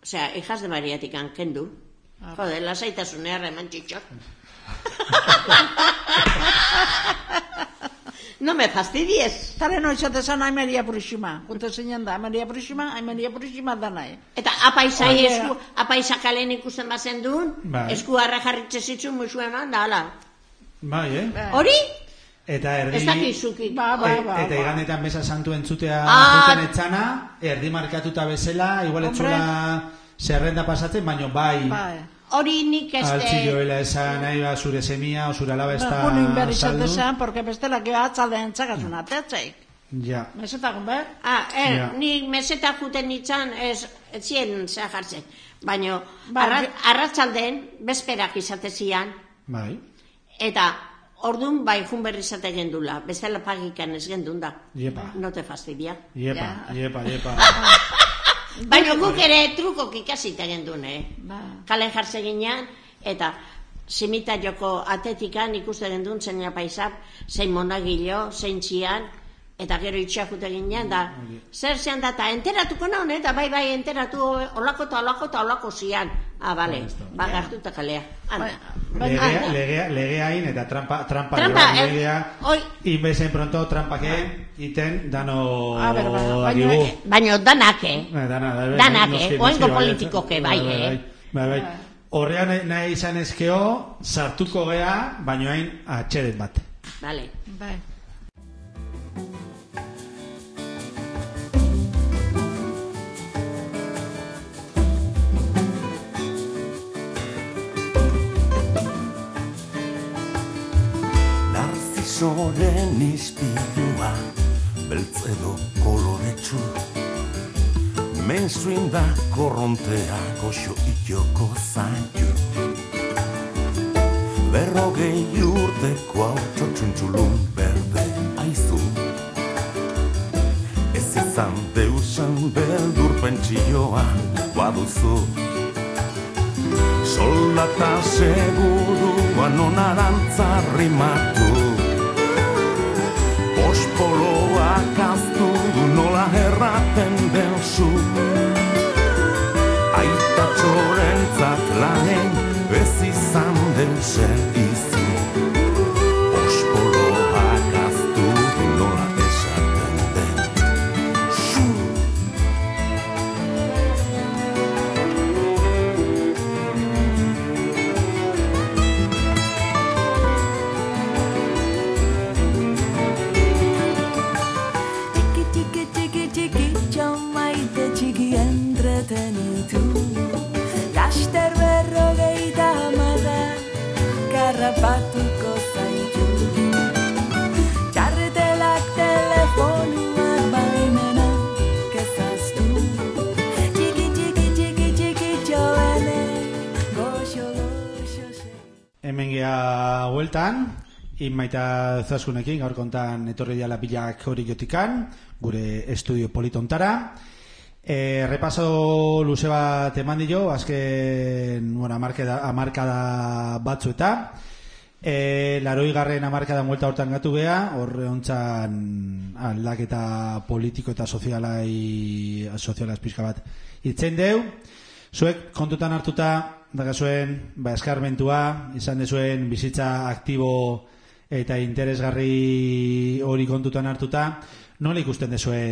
osea, hijas de Mariatik kendu. Jode, lasaitasun erre eman txitxor. No me fastidies. Tare no izatezan ai Maria Purisima. Gunte zinen da, Maria Purisima, ai Maria Purisima da nahi. Eta apaisai Oie. esku, apaisa kalen ikusten bazen duen, Bai. esku harra jarritxe zitzun musu eman, da, hala. Bai, eh? Hori? Eta erdi... Ez dakizuki. Ba, ba, Bai, ba. eta ba. igandetan besa santu entzutea Ah. etzana, erdi markatuta bezala, igual etzula zerrenda pasatzen, baino bai, Bai. Hori nik altzi este... joela esan, nahi ba, zure semia, o zure alaba ez da Ba, Junin behar saldu. izatezan, porque bestela gero atzalde entzakazun atetzeik. Ja, Mesetakun behar? Ah, eh, Ja. ni meseta juten nitzan, ez, ez zien zea jartzen. Baina, Ba, arra, arratzalden, bezperak izatezian, bai, eta ordun bai jun berri izate gendula, bestela pagikan ez gendun da. Iepa. No te fastidia. iepa, iepa, iepa. Baina guk ere trukok ikasite gendun, eh? Ba. Kalen jartze ginean, eta simita joko atetikan ikuste gendun zein apaisap, zein monagilo, zein txian, eta gero itxea jute ginean, da, zer zean da, eta enteratuko naun, eta bai bai enteratu olako eta olako eta olako zian. Ah, bale, ba, gartuta kalea. Bai, Legea, legea, legeain eta trampa, trampa, Trampa, bai, eh, legea, oi. inbezen pronto trampake, iten, dano A ber, ba, baina- dakigu. Baina danak, eh? Eh, dana, da, bai, Danak, noski, eh? noski, Oengo bai, politikoke bai, eh? Bai, bai. Horrean nahi- nahi izan ezkeo, sartuko gea, baino hain atxeden bat. Vale. Bai. Narzisoren ispilua Beltz edo koloretsu Mainstream da korrontea Goxo itoko zaitu. Berrogei urteko hau txotxuntxulun berde aizu Ez izan deusan beldur pentsioa baduzu. Soldata segurua non arantza rimatu. Ospoloak aztu nola erraten delzu Aita txorentzat lanen ez izan den hueltan, inmaita zaskunekin, gaur kontan etorri diala pilak hori jotikan, gure estudio politontara. E, repaso luze bat eman dio, azken, bueno, amarkada, amarkada batzu eta, e, laroi garren amarkada muelta hortan gatu gea, horre hontzan aldaketa politiko eta sozialai, sozialaz pixka bat itzen deu, Zuek kontutan hartuta, dakazuen, ba, eskarmentua, izan dezuen bizitza aktibo eta interesgarri hori kontutan hartuta, nola ikusten dezue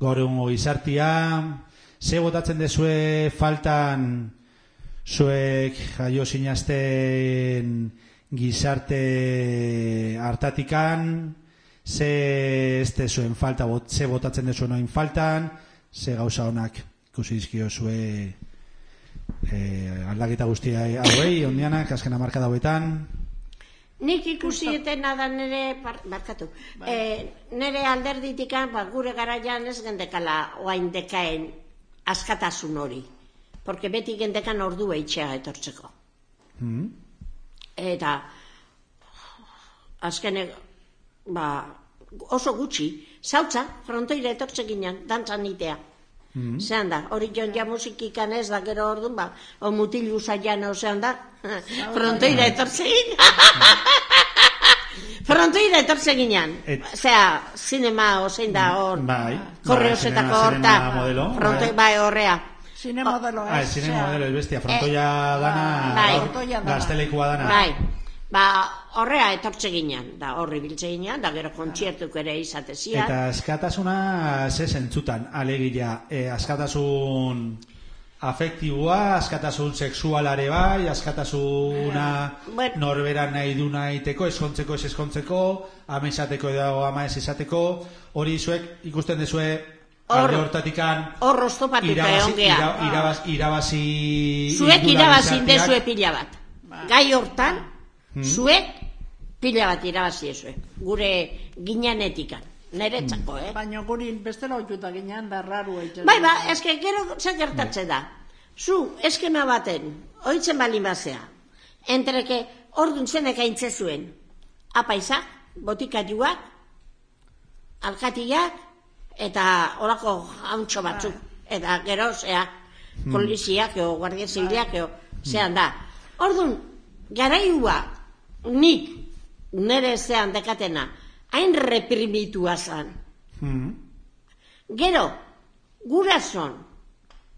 gaur egungo gizartia, ze botatzen dezue faltan zuek jaio sinazten gizarte hartatikan, ze ez dezuen falta, bot, ze botatzen dezuen oin faltan, ze gauza honak ikusi dizkio zue e, aldaketa guztia hauei, ondianak, azken amarka dauetan, Nik ikusi etena da nire, bar, barkatu, e, nire alderditikan, ba, gure garaian ez gendekala oain dekaen askatasun hori. Porque beti gendekan ordu eitxea etortzeko. Eta azkenek, ba, oso gutxi, zautza, frontoira etortze ginen, dantzan nitea. Zehan da, hori jon ja musikikan ez da gero orduan, ba, o mutilu zaian zehan da, frontoira etortze ginen. frontoira etortze ginen. Et- Osea, zinema ozein da hor, bai, korreosetako bai, horta, zinema modelo, frontoi, bai. bai, horrea. Zine modelo Ah, ez. ziren osea, modelo ez bestia, frontoia dana, bai. gaztelekua dana. Bai, ba, horrea etortze ginen, da horri biltze ginen, da gero kontziertuk ere izatezia. Eta askatasuna ze zentzutan, alegia, e, askatasun afektiboa, askatasun sexualare bai, askatasuna Bueno. norbera nahi du nahiteko, eskontzeko ez eskontzeko, ama izateko edo ama ez izateko, hori zuek ikusten dezue Hor- hortatikan Hor oztopatuta irabazi, egon gea. ira, irabaz, irabazi Zuek irabazi irudalizatiak- dezue pila bat. Gai hortan, zuek pila bat irabazi dezue. Gure ginanetikan. Neretzako, eh? Baina guri bestela oituta ginen da raru. Bai, ba, eske gero zer gertatzen da. Zu, eskema baten, oitzen bali bazea. Entreke, ordun zenek aintze zuen. Apaizak, botikatuak, alkatiak, eta olako hauntxo batzuk. Eta gero, zea, poliziak, o guardia zibilak, o, zean da. Ordun, garaiua, nik, nere zean dekatena, hain reprimitua zan. Mhm. Gero, gurason,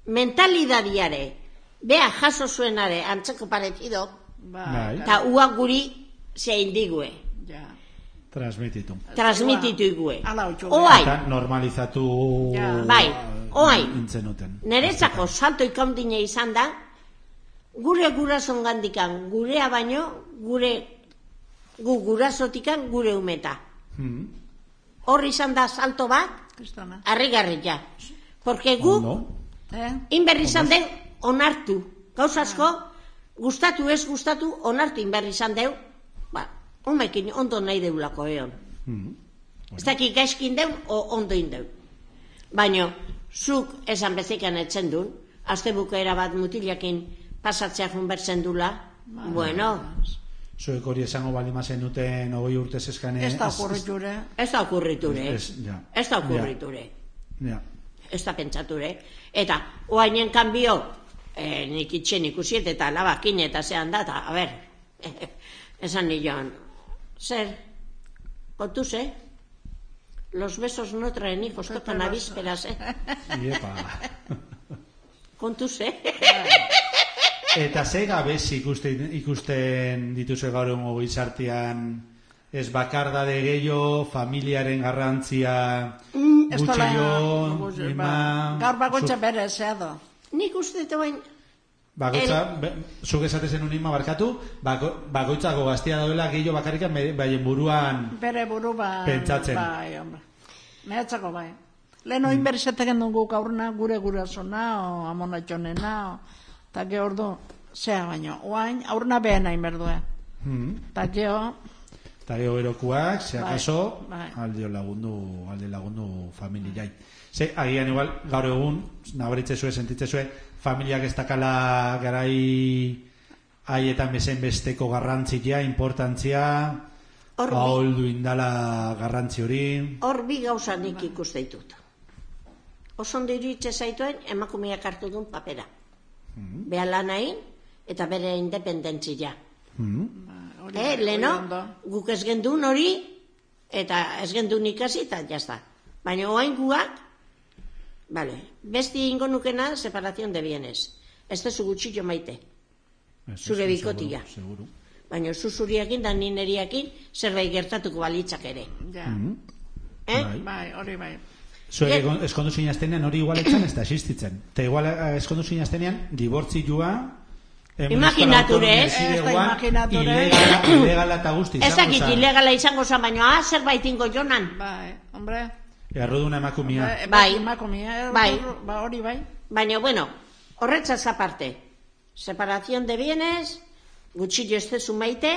mentalidadiare, bea jaso zuenare antzeko paretido, Bai. eta ua guri zein digue, Ja. Transmititu. transmititu igue. Oai, Eta normalizatu Ja. Bai, oai. intzenuten. niretzako salto ikaundine izan da, gure gurason gandikan, gurea baino, gure, gu gurasotikan gure umeta. Mhm. Hor izan da salto bat, harrigarri ja. Porque gu, Ondo. Eh? inberri izan den onartu. Gauz asko, gustatu ez gustatu, onartu inberri izan deu, ba, umekin ondo nahi deulako eon. Mhm. Ez dakik gaizkin deun, o ondo indeu. Baina, zuk esan bezikan etzen duen, azte bukaera bat mutilakin pasatzea junbertzen dula, bueno, Zuek hori esango balima zenuten hogei urte zeskane. Ez da okurriture. ez da okurriture. Ez, ja. Ez da okurriture. Ja. ez da pentsature. Eta, oainen kanbio, eh, nik itxen ikusiet eta labakin eta zehan da, eta, a ber, esan nion, zer, kontu ze, los besos no traen hijos, tocan a vísperas, eh? Iepa. kontu ze. Eta ze gabez ikusten, ikusten dituzue gaur egungo gizartean ez bakardade gehiago, familiaren garrantzia dola- gutxio, ba, ima... Gaur bakoitza zu- bere zeado. nik uste dut bain, Bakoitza, be, zuk esate zenun ima barkatu, bako, bakoitzako gaztia daudela gehiago bakarrikan bere- baien buruan Bere buru ba... Pentsatzen. Bai, hombre. Mehatzako bai. Lehen oin berrizeteken dugu gaurna gure gurasona, o amonatxonena, o... Ta ge ordu, zea baino. Oain, aurna behen hain berdue. hmm, Ta eta gero erokuak, ze Bai, akaso, bai. alde lagundu, alde lagundu familiai. Ze, agian igual, gaur egun, nabaritze zue, sentitze zue, familiak ez dakala garai haietan bezen besteko garrantzia, importantzia, aholdu indala garrantzi hori. hor bi gauza nik ikuste ditut. Oso ondo iruditzen zaituen emakumeak hartu duen papera. Beha lan hain, eta bere independentzia. Hmm. hori, Eh, leno, guk ez gendun hori, eta ez gendun ikasi, eta jazta. Baina oain guak, vale, besti ingo nukena separación de bienes. Ez dezu gutxillo maite. Ez, Zure bikotia. seguru. Baina zu zuriakin da ni neriakin zerbait gertatuko balitzak ere. Ja. Eh? Bai. Bai, hori bai. Zuek egon- eskondu zinaztenean hori igualetzen ez da existitzen. Eta igual eh, eskondu zinaztenean Imaginature, Euskal Autonomia eh? Ez da imaginature. Ilegala, ilegala eta guzti. Ez izango dakit ilegala izango zen, baina ah, zerbait ingo jonan. Bai, hombre. Erruduna emakumia. Eh, Bai. emakumea, eh, Bai. Ba, hori bai. Baina, bueno, horretzaz aparte. separación de bienes, gutxillo ez dezu maite,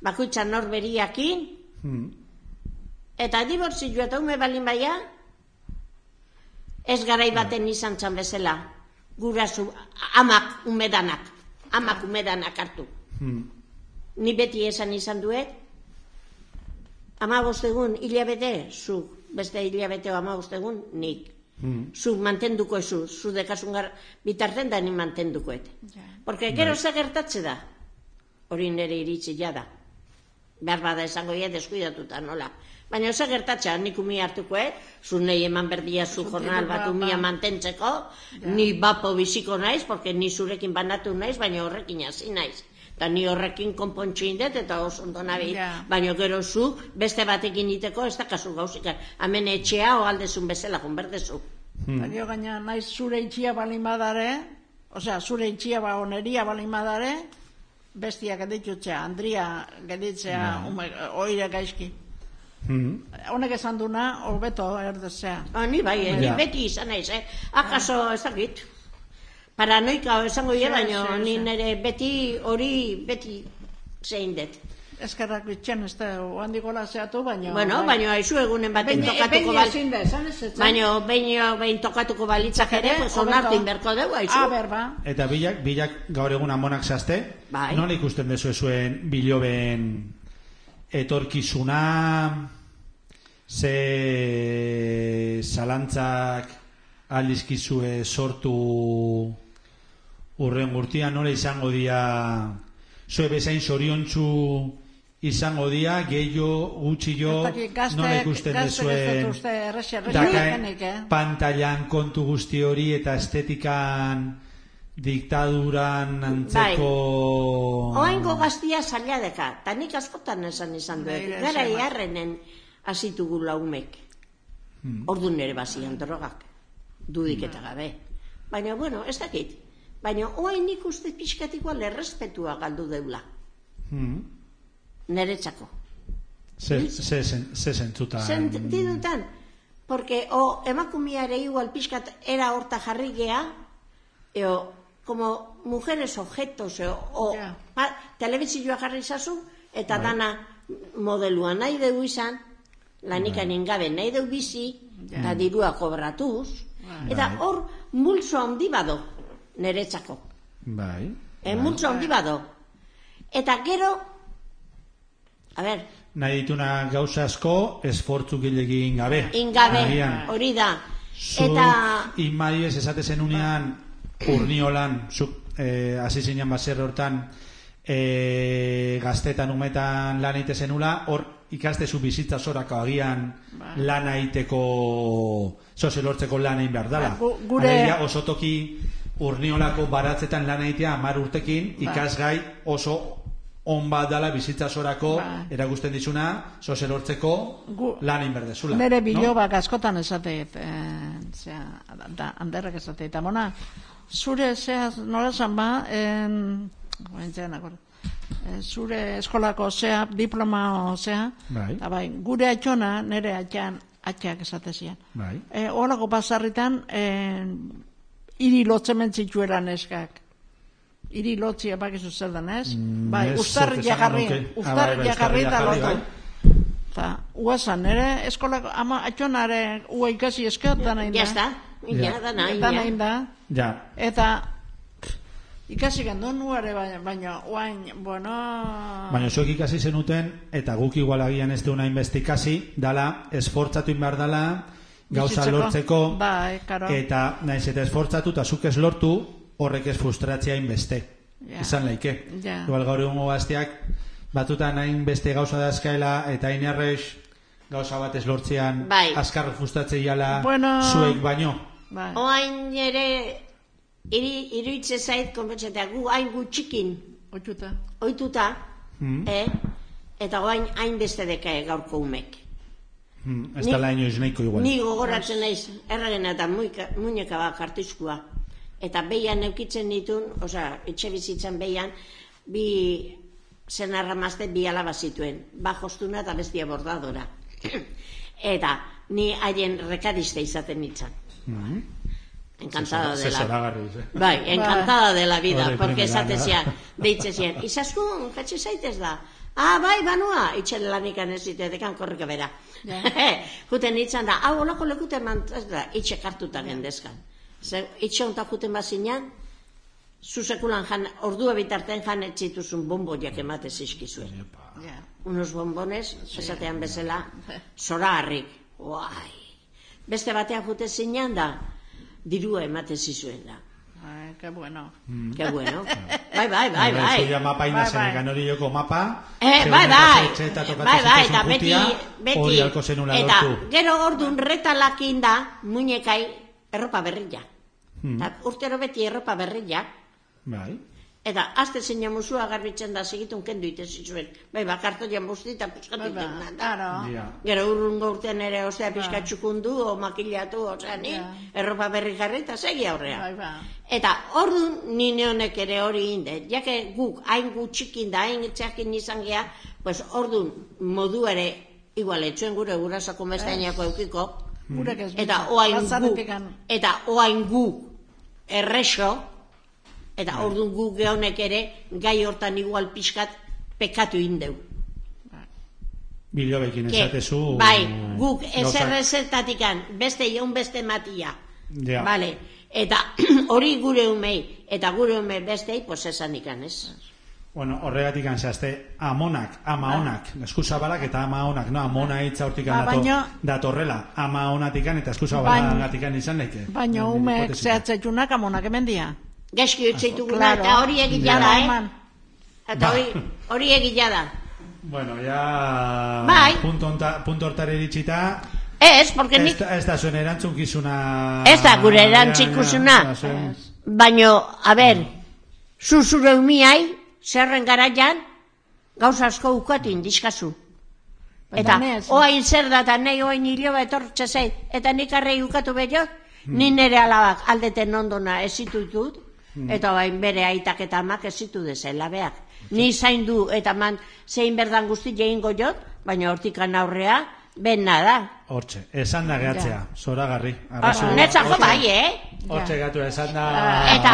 bakoitza norberiakin, eta dibortzioa eta ume balin baia, ez garai baten izan txan bezala, gurasu, amak umedanak, amak umedanak hartu. Ni beti esan izan duet, ama egun hilabete, zu, beste hilabete ama egun, nik. Zu mantenduko ezu, zu dekasun gar, bitarten da ni mantendukoet. Porque gero ze gertatze da, hori nire iritsi da. Behar bada esango ia deskuidatuta nola. Baina ze gertatzea, nik umi hartukoet, zu nahi eman berdia zu jornal bat umia mantentzeko, ni bapo biziko naiz, porque ni zurekin banatu naiz, baina horrekin hasi naiz. Eta ni horrekin konpontxo indet eta oso ondo nabil. Ja. Baina gero zu beste batekin iteko ez da kasu gauzika. Hemen etxea o aldezun bezala, berdezu. Baina gaina naiz zure itxia balin badare, osea, zure itxia ba oneria balin badare, bestia geditutzea, Andria geditzea, ume, oire gaizki. Honek esan duna, hobeto erdezea. Ah, ni bai, eh, ni beti izan naiz, eh? Akaso ez dakit. Paranoika esango dira, baina ni nire beti hori beti zein dut. Eskerrak bitxen, ez da, handik gola zeatu, baina... Bueno, baina haizu egunen baten Baina tokatuko baina bal... Baina behin behin tokatuko balitzak ere, pues onartu inberko dugu, haizu. A ber, ba. Eta bilak, bilak gaur egun amonak zazte, Bai. nola ikusten dezu zuen biloben etorkizuna, ze zalantzak aldizkizue sortu urren gurtian, nola izango dia, zue bezain zoriontsu izango dia, gehiago, dakit, gazte- nola ikusten denik, eh? pantailan kontu guzti hori eta estetikan diktaduran antzeko... Oaingo gaztia zaila deka, eta nik askotan esan izan dut, Bai, gara iarrenen azitugu laumek. Ordu nere bazian drogak, dudik eta gabe. Baina, bueno, ez dakit. Baina, oain nik uste pixkat igual errespetua galdu deula, Hmm. neretzako. Ze, ze, zen- ze zentzutan... Sentidutan, porque o emakumiare igual pixkat era horta jarri gea, eo, como mujeres objetos, eo, o Ja. pa, telebizioa jarri zazu, eta dana modelua nahi deu izan, lanikan ingabe nahi deu bizi, eta dirua kobratuz, eta hor multzo handi bado, neretzako. Bai. E, multzo handi bado. Eta gero, a ber, Nahi dituna gauza asko, esfortzu gilegin gabe. ingabe, hori da. zu Eta, inmadiez esate zenunean urniolan, zu eh, hasi zinen baser hortan, eh, gaztetan umetan lan egite zenula, hor ikastezu bizitza zorako agian lan egiteko, zoze lortzeko lan egin behar dala. Ba, gu- gure- Alegia, oso toki urniolako baratzetan lan egitea amar urtekin, ikasgai oso on bat dala bizitza zorako Ba. erakusten dizuna, zoze lortzeko Gu- lan egin behar dezula. Nere no? bilobak askotan esateet, eh, zera, da, anderrek esateet, eta mona, zure, zea, nola zan ba, en, eh, zure eskolako zea, diploma zea, Bai. bai, gure atxona, nere atxan, atxak esatezian. Bai. E, Olako pasarritan, e, iri lotzemen zituela neskak. Iri lotzia bakizu zer den, ez? bai, ez ustar zuk esan jagarri, nuke. Ustar bai, bai, jagarri da ustarri lotu. jagarri, Eta, uazan, ere, eskolako, ama atxonare, ua ikasi eskeot da nahi da. ya Da ya. nahi da. Ja, Eta, ikasi gandun nuare, baina, baina, oain, bueno... baina zuek ikasi zenuten, eta guk igual agian ez deuna inbeste ikasi, dala, esfortzatu inbar dala, gauza Bizitzeko. lortzeko, Bai, karo. eta naiz eta esfortzatu, eta zuk ez lortu, horrek ez frustratzea inbeste. Ja. Izan laike. Ja. Igual gaur egungo gazteak, batutan hain beste gauza dazkaela, eta hain errex, gauza bat ez lortzean, Bai. azkar frustratzei jala, Bueno. zuek baino. Bai. Oain ere, iri, iruitze zait, konpentsatea, gu hain gutxikin, Otxuta. oituta, Hmm. eh? eta oain hain beste deka gaurko umek. Hmm, ez dala inoiz nahiko igual. Ni gogoratzen naiz, erragen eta muika, muñeka bat kartizkua. Eta behian eukitzen ditun, osea, etxe bizitzan behian, bi zenarra mazte bi alaba zituen. Ba jostuna eta bestia bordadora. eta ni haien rekadiste izaten nintzen. Encantada de la Zezoragarri, eh? Bai, encantada de la vida, Hori porque esate zian, deitze zian, izaskun, jetxe zaitez da. Ah, bai, banua, itxen lanikan ez zite, dekan korrika bera. Juten itzan da, hau olako lekuten mantaz da, itxe kartuta gendezkan. Ze, itxe onta juten bazinan, zu sekulan jan, ordua bitarten jan etxituzun bomboiak emate zizkizuen. Ja. Unos bombones, esatean bezala, zoragarrik, guai. Beste batean jute zinan da, dirua emate zizuen da. Ai, qué bueno. Qué bueno. Bai, bai, bai, bai. Zuia mapa Bai, inazenekan bai. hori joko mapa. Eh, bai, bai. Bai, bai, eta beti, beti. Hori alko zenula Eta gero ordun retalakin da, muñekai, erropa berria. Eta urtero beti erropa berria. Bai. Eta azte zeina musua garbitzen da segitun kendu ite zizuen. Bai, bakartoian busti eta puskatu Bai, bai, claro. Ja. Gero urrungo urtean ere, osea, pixka txukundu, o makillatu, osea, ni, Ja. erropa berri jarri eta segi aurrea. Bai, bai. Eta orduan nine honek ere hori inde, jake guk hain gutxikin da, hain txakin izan gea, pues orduan modu ere, igual, etxuen gure gurasako mestainako eukiko, Gurek ez eta oain guk, eta oain guk errexo, eta orduan guk gehonek ere, gai hortan igual pixkat pekatu indeu. Bilobekin Ke, esatezu. bai, guk gauzak- eserrezetatikan, beste jaun beste matia. Ja. Vale. Eta hori gure umei, eta gure ume bestei, pues esan ikan, ez? Bueno, horregatik anzazte, amonak, ama onak, eskuzabalak eta ama onak, no, amona hitza hortikan Ba, baino- datorrela, ama onatikan eta eskuzabalatikan izan leike. Baina umeek zehatzetunak amonak hemen Gaizki utzeituguna, Claro. eta hori egila Ja. da, eh? Eta Ba. hori, hori egila da. Bueno, ja... Bai. Punto, onta, punto hortare iritsita, Ez, porque nik, ez da zuen erantzunkizuna... Ez da gure erantzukizuna. Zuen- baino, a ber, zu zure umiai, zerren garaian, gauza asko ukatu indizkazu. Eta, Baina oain zer da, eta nahi oain hiloba etortze zei, eta nik arrei ukatu bello, ni nire alabak aldeten ondona ez ditut, eta bain bere aitak eta amak ez zitu dezela beak. Ni zaindu eta man zein berdan guzti jegingo jot, baina hortikan aurrea, ben nada. Hortxe, esan da gehatzea, zoragarri. Ah, Netzako bai, eh? Hortxe gatu esan da... Eta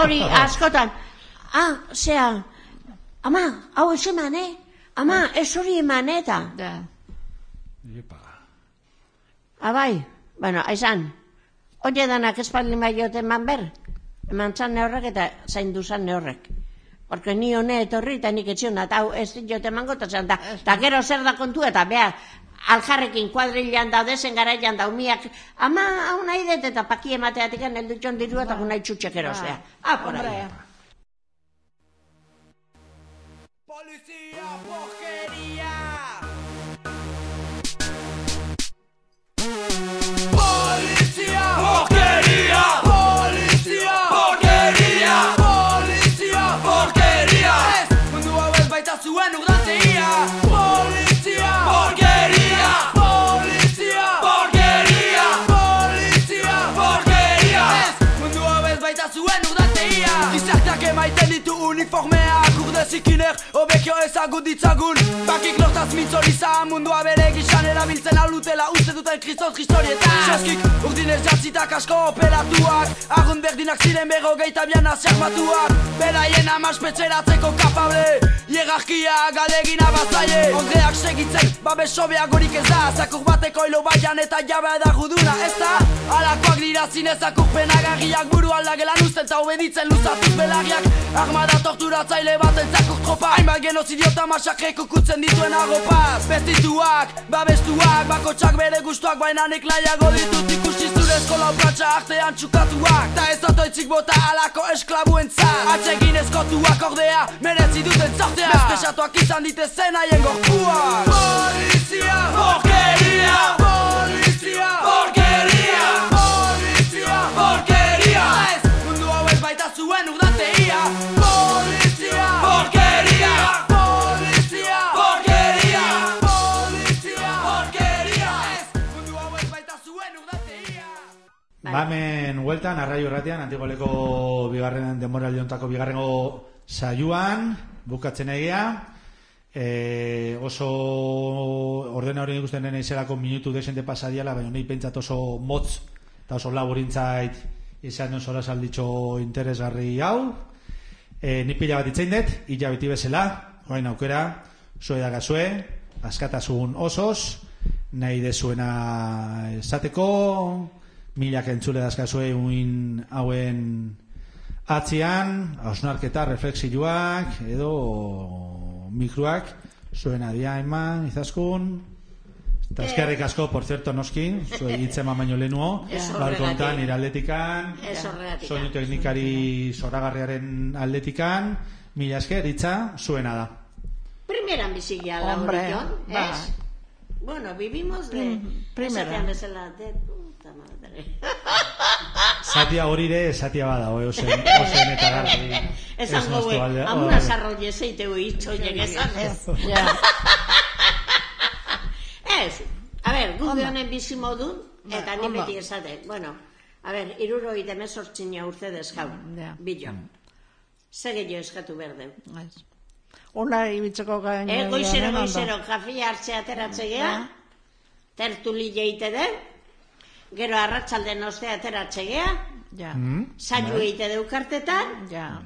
hori askotan, ah, zea, ama, hau ez eman, eh? Ama, ez hori eman, eta. Ja. Epa. Abai, bueno, aizan, hori danak espaldin bai eman ber, eman zan neurrek eta zaindu zan neurrek. Porque ni hone etorri eta nik etxion, eta hau ez jote emango, eta da, eta gero zer da kontu, eta bea, aljarrekin kuadrilan daude, zen garaian daumiak, ama, hau nahi dut, eta paki emateatik heldu txon dirua, eta gu nahi txutxek erostea. Ah, por ditu uniformeak zikiner, obekio ezagut ditzagun Bakik lortaz mintzoliza mundua bere gizan erabiltzen alutela uste duten kristoz historietan Seskik urdinez jatzitak asko operatuak. Argun berdinak ziren berrogeita bian aziak matuak Beraien amaspetxeratzeko kapable Hierarkia galegin abazaie. Ondreak segitzen, babes sobeagorik ez da. Zakur bateko hilo baian eta jabe da juduna Ez da, alakoak dira zinez akurpenagarriak Buru aldagelan usten eta obeditzen luzatuz belarriak Armada torturatzaile baten zakur tropa Hainbat genozidio eta masakreko kutzen dituen arropaz Bestituak, babestuak, bakotxak bere gustuak Baina nik nahiago ditut ikusi zure eskola upratxa artean txukatuak. Ta ez otoitzik bota alako esklabuen zan Atsegin eskotuak ordea, merezi duten zortea Bezpesatuak izan ditezen haien gorpuak Polizia, porqueria Polizia, porqueria Bamen hueltan, arraio erratean, antigoleko bigarren denboraldi hontako bigarrengo saioan, bukatzen egia, e, oso ordena hori ikusten den izelako minutu desente pasadiala, baina nahi pentsat oso motz eta oso laburintzait izan duen zola salditxo interesgarri hau. E, ni pila bat itzein dut, beti bezala, orain aukera, zue dagazue, askatasun osoz, nahi dezuena esateko, milak entzule dazkazue uin hauen atzian, hausnarketa, refleksioak, edo mikroak, zuena dia eman, izaskun, Eta eskerrik asko, por cierto, noski, zue hitzema baino lehenuo, Ez balkontan, horregatik. nire aldetikan, Ez horregatik. soinu teknikari zoragarriaren aldetikan, mila esker, hitza, zuena da. Primeran bizi gehala Hombre, ba. Bueno, vivimos de... Prim- primera. Esatean bezala, de madre. Zatia hori ere, zatia bada, oe, ozen, ozen eta moztu alde- amuna sarro jeseiteu itxoiek esan ez. Ja. Ez, a ber, gu honen bizi modun, Ba, eta ni beti esate. Bueno, a ber, iruroi demezortzina urte dezkau, Ja. bilo. Ze gehiago eskatu berdeu. Ez. Una ibitzeko gain. E, goizero, ondo. goizero, kafia hartzea ateratze gea, tertuli jeite den, gero arratsalden ostea ateratze gea, Ja. saio eite deukartetan, Ja.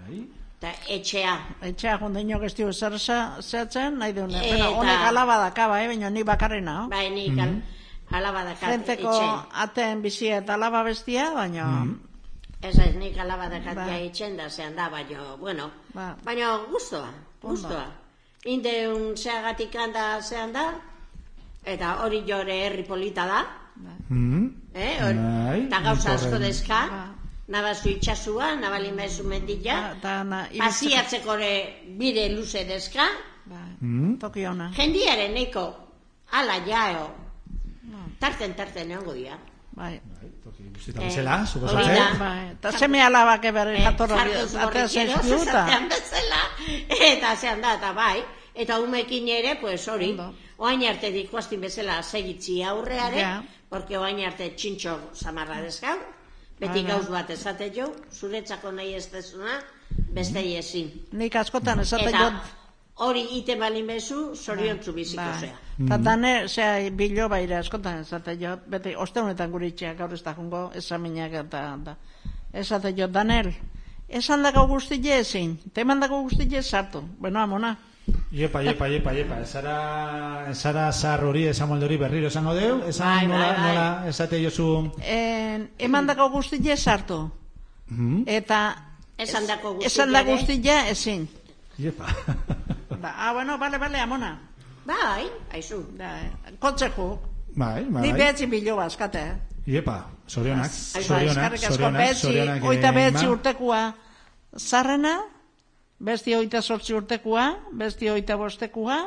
eta etxea. Etxea jundeino gestiu zer za- zehatzen, nahi deune. Eta- Eta... Honek alaba dakaba, eh, baina ni bakarrena. oh. Bai, nik al, alaba dakat Genteko aten bizi eta alaba bestia, baina... Ez ez, nik alaba dakat Ba. ja etxen da zean da, baina, bueno, Ba. baina gustoa, gustoa. Indeun zeagatik da zean da, eta hori jore herri polita da, Mm, eh? hor- Bai, eta gauza asko dezka, Ba. nabazu itxasua, nabali mezu mendila, ibitzeko- pasiatzeko ere bire luze dezka, Bai, Mm. toki ona. jendiaren neiko, ala jaeo, tarten tarten egongo dira. Bai. Guztietan Eh, bezala, hori suposatzen. da. Bai. Eta seme alabak eberri Eh, jatorra jartuz atea borrikeroz zaizkiuta. esatean bezala, eta zean da, eta bai, eta umekin ere, pues hori, Ondo. Oain arte dikuaztin bezala segitzi aurreare, Ja. porque oain arte txintxo samarra dezkau, beti gauz bat esate jo, zuretzako nahi ez dezuna, beste ezin. Nik askotan esate Eta jot... hori ite balin bezu, zoriontzu biziko Bai. zea. Eta dane, zea, bilo baira askotan esate jot, beti, oste honetan gure itxeak gaur ez da jungo, esaminak eta, eta esate jot, Danel, esan dago guztile ezin, teman dago guztile sartu, bueno, amona. Iepa, iepa, iepa, iepa. Esara, esara zar hori, esamolde hori berriro esango deu, esan Bai, bai, nola, bai. nola esate jozu... En, eman dago guztile sartu, Mm, eta Esan dako guztia esan da ere. guztile ezin. iepa. Ba, ah, bueno, bale, bale, amona. Bai, aizu. Da, eh, kotzeku, bai, bai. ni behetzi bilo bazkate, eh? Iepa, zorionak, Aizu, zorionak, zorionak, zorionak. oita eh, Inma. urtekua zarrena, besti oita sortzi urtekua, besti oita bostekua,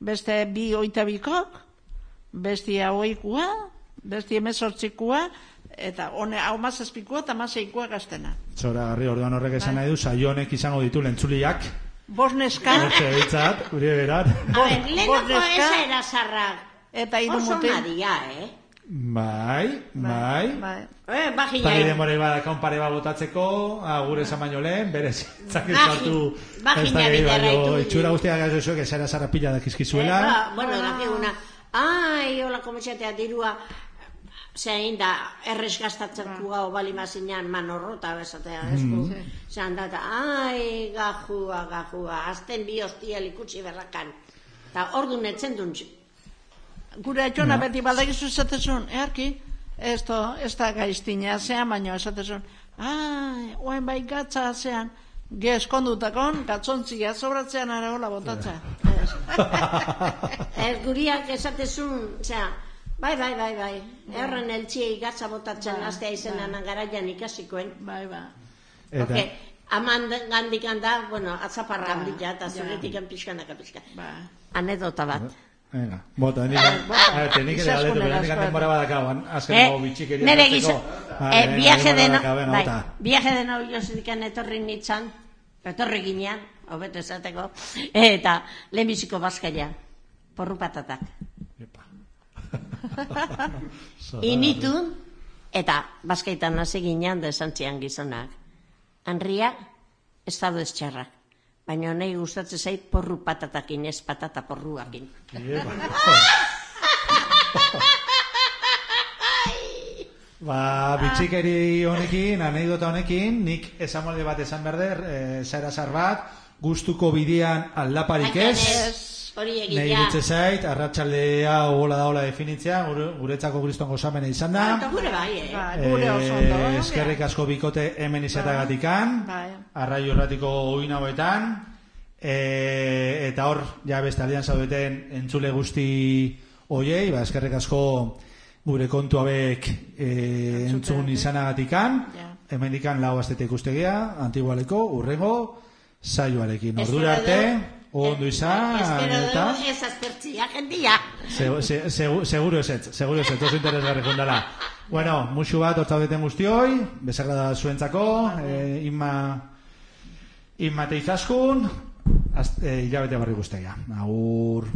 beste bi oita bikok, besti haueikua, besti emezortzikua, eta hone hau mazazpikua eta mazeikua gaztena. Zora, garri, orduan horrek esan Bai. nahi du, saionek izango ditu lentzuliak. Bosneska, Hortxe, ditzat, gure beran. A ber, lehenako Bordeska. esa era zarrak. eta hiru Oso mutil. nadia, eh? Bai, bai. Bai. Eh, bajina. Denbora badakon pare bat botatzeko, agur esan baino lehen, berez, bagina ez da gehi, biderra baino, itu. itxura guztiak gazo zuek, esara zara pila dakizkizuela. Eh, ba, bueno, dakiguna. Ai, hola, kometxatea dirua, zein da, errez gastatzen kugao bali mazinean manorrota bezatea, ez du? Zean da, ai, gajua, gajua, azten bi hostia likutsi berrakan. Ta ordu netzen duen, Gure atxona beti badagizu esatezun, earki, ez, to, ez da gaiztina zean, baino esatezun, ai, oain bai gatza zean, ge eskondutakon, gatzontzia sobratzean ara hola botatza. Ez. ez guriak esatezun, zera, bai, bai, bai, bai, erren eltziei gatza botatzen astea izenan garaian ikasikoen. Bai, ba. Eta, Porque aman gandik da, bueno, atzaparra handia, eta zuretik pixkanaka pixka. Ba. Anedota bat. Venga, bota, nik, a ver, nik ere Izaskun galdetu, erazkoa. berandik denbora badakaban, azken Eh, dago bitxikeria nere jartzeko. gizo, Bai, eh, venga, viaje denbora de no, badaka, venga, bai, bota. viaje de no josidikan etorri nintzen, etorri ginean, hobeto esateko, eta lehenbiziko bazkaia, porru patatak. Epa. Initun, eta bazkaitan hasi ginean da esan zian gizonak. Da ez txarrak. Baina nahi gustatzen zait porru patatakin, ez patata porruakin. Ba, bitxikeri honekin, anekdota honekin, nik esamolde bat esan berder, e, zara zar bat, gustuko bidean aldaparik ez, Hori nahi egitea. dutze zait, arratsaldea hola da hola definitzea, gure, guretzako kriston gozamena izan da. Eta gure bai, eh? Bai, gure oso ondo, eh? eskerrik asko bikote hemen izatagatikan, Bai. arraio erratiko uin hauetan, e, eta hor, ja beste aldean zaudeten entzule guzti oiei, ba, eskerrik asko gure kontu hauek e, entzun izanagatikan, Ja. hemen dikan lau aztete ikustegia, antigualeko, urrengo, saioarekin. Ordura arte, ondo izan, Espero eta... du ez aztertzia jendia. Se- se- segu- Seguro esetz, seguro esetz, oso interesgarri jundala. Bueno, musu bat hortzaudeten guztioi, bezagra da zuentzako, eh, inma, inma teizaskun, eh, hilabete barri guztia. Agur...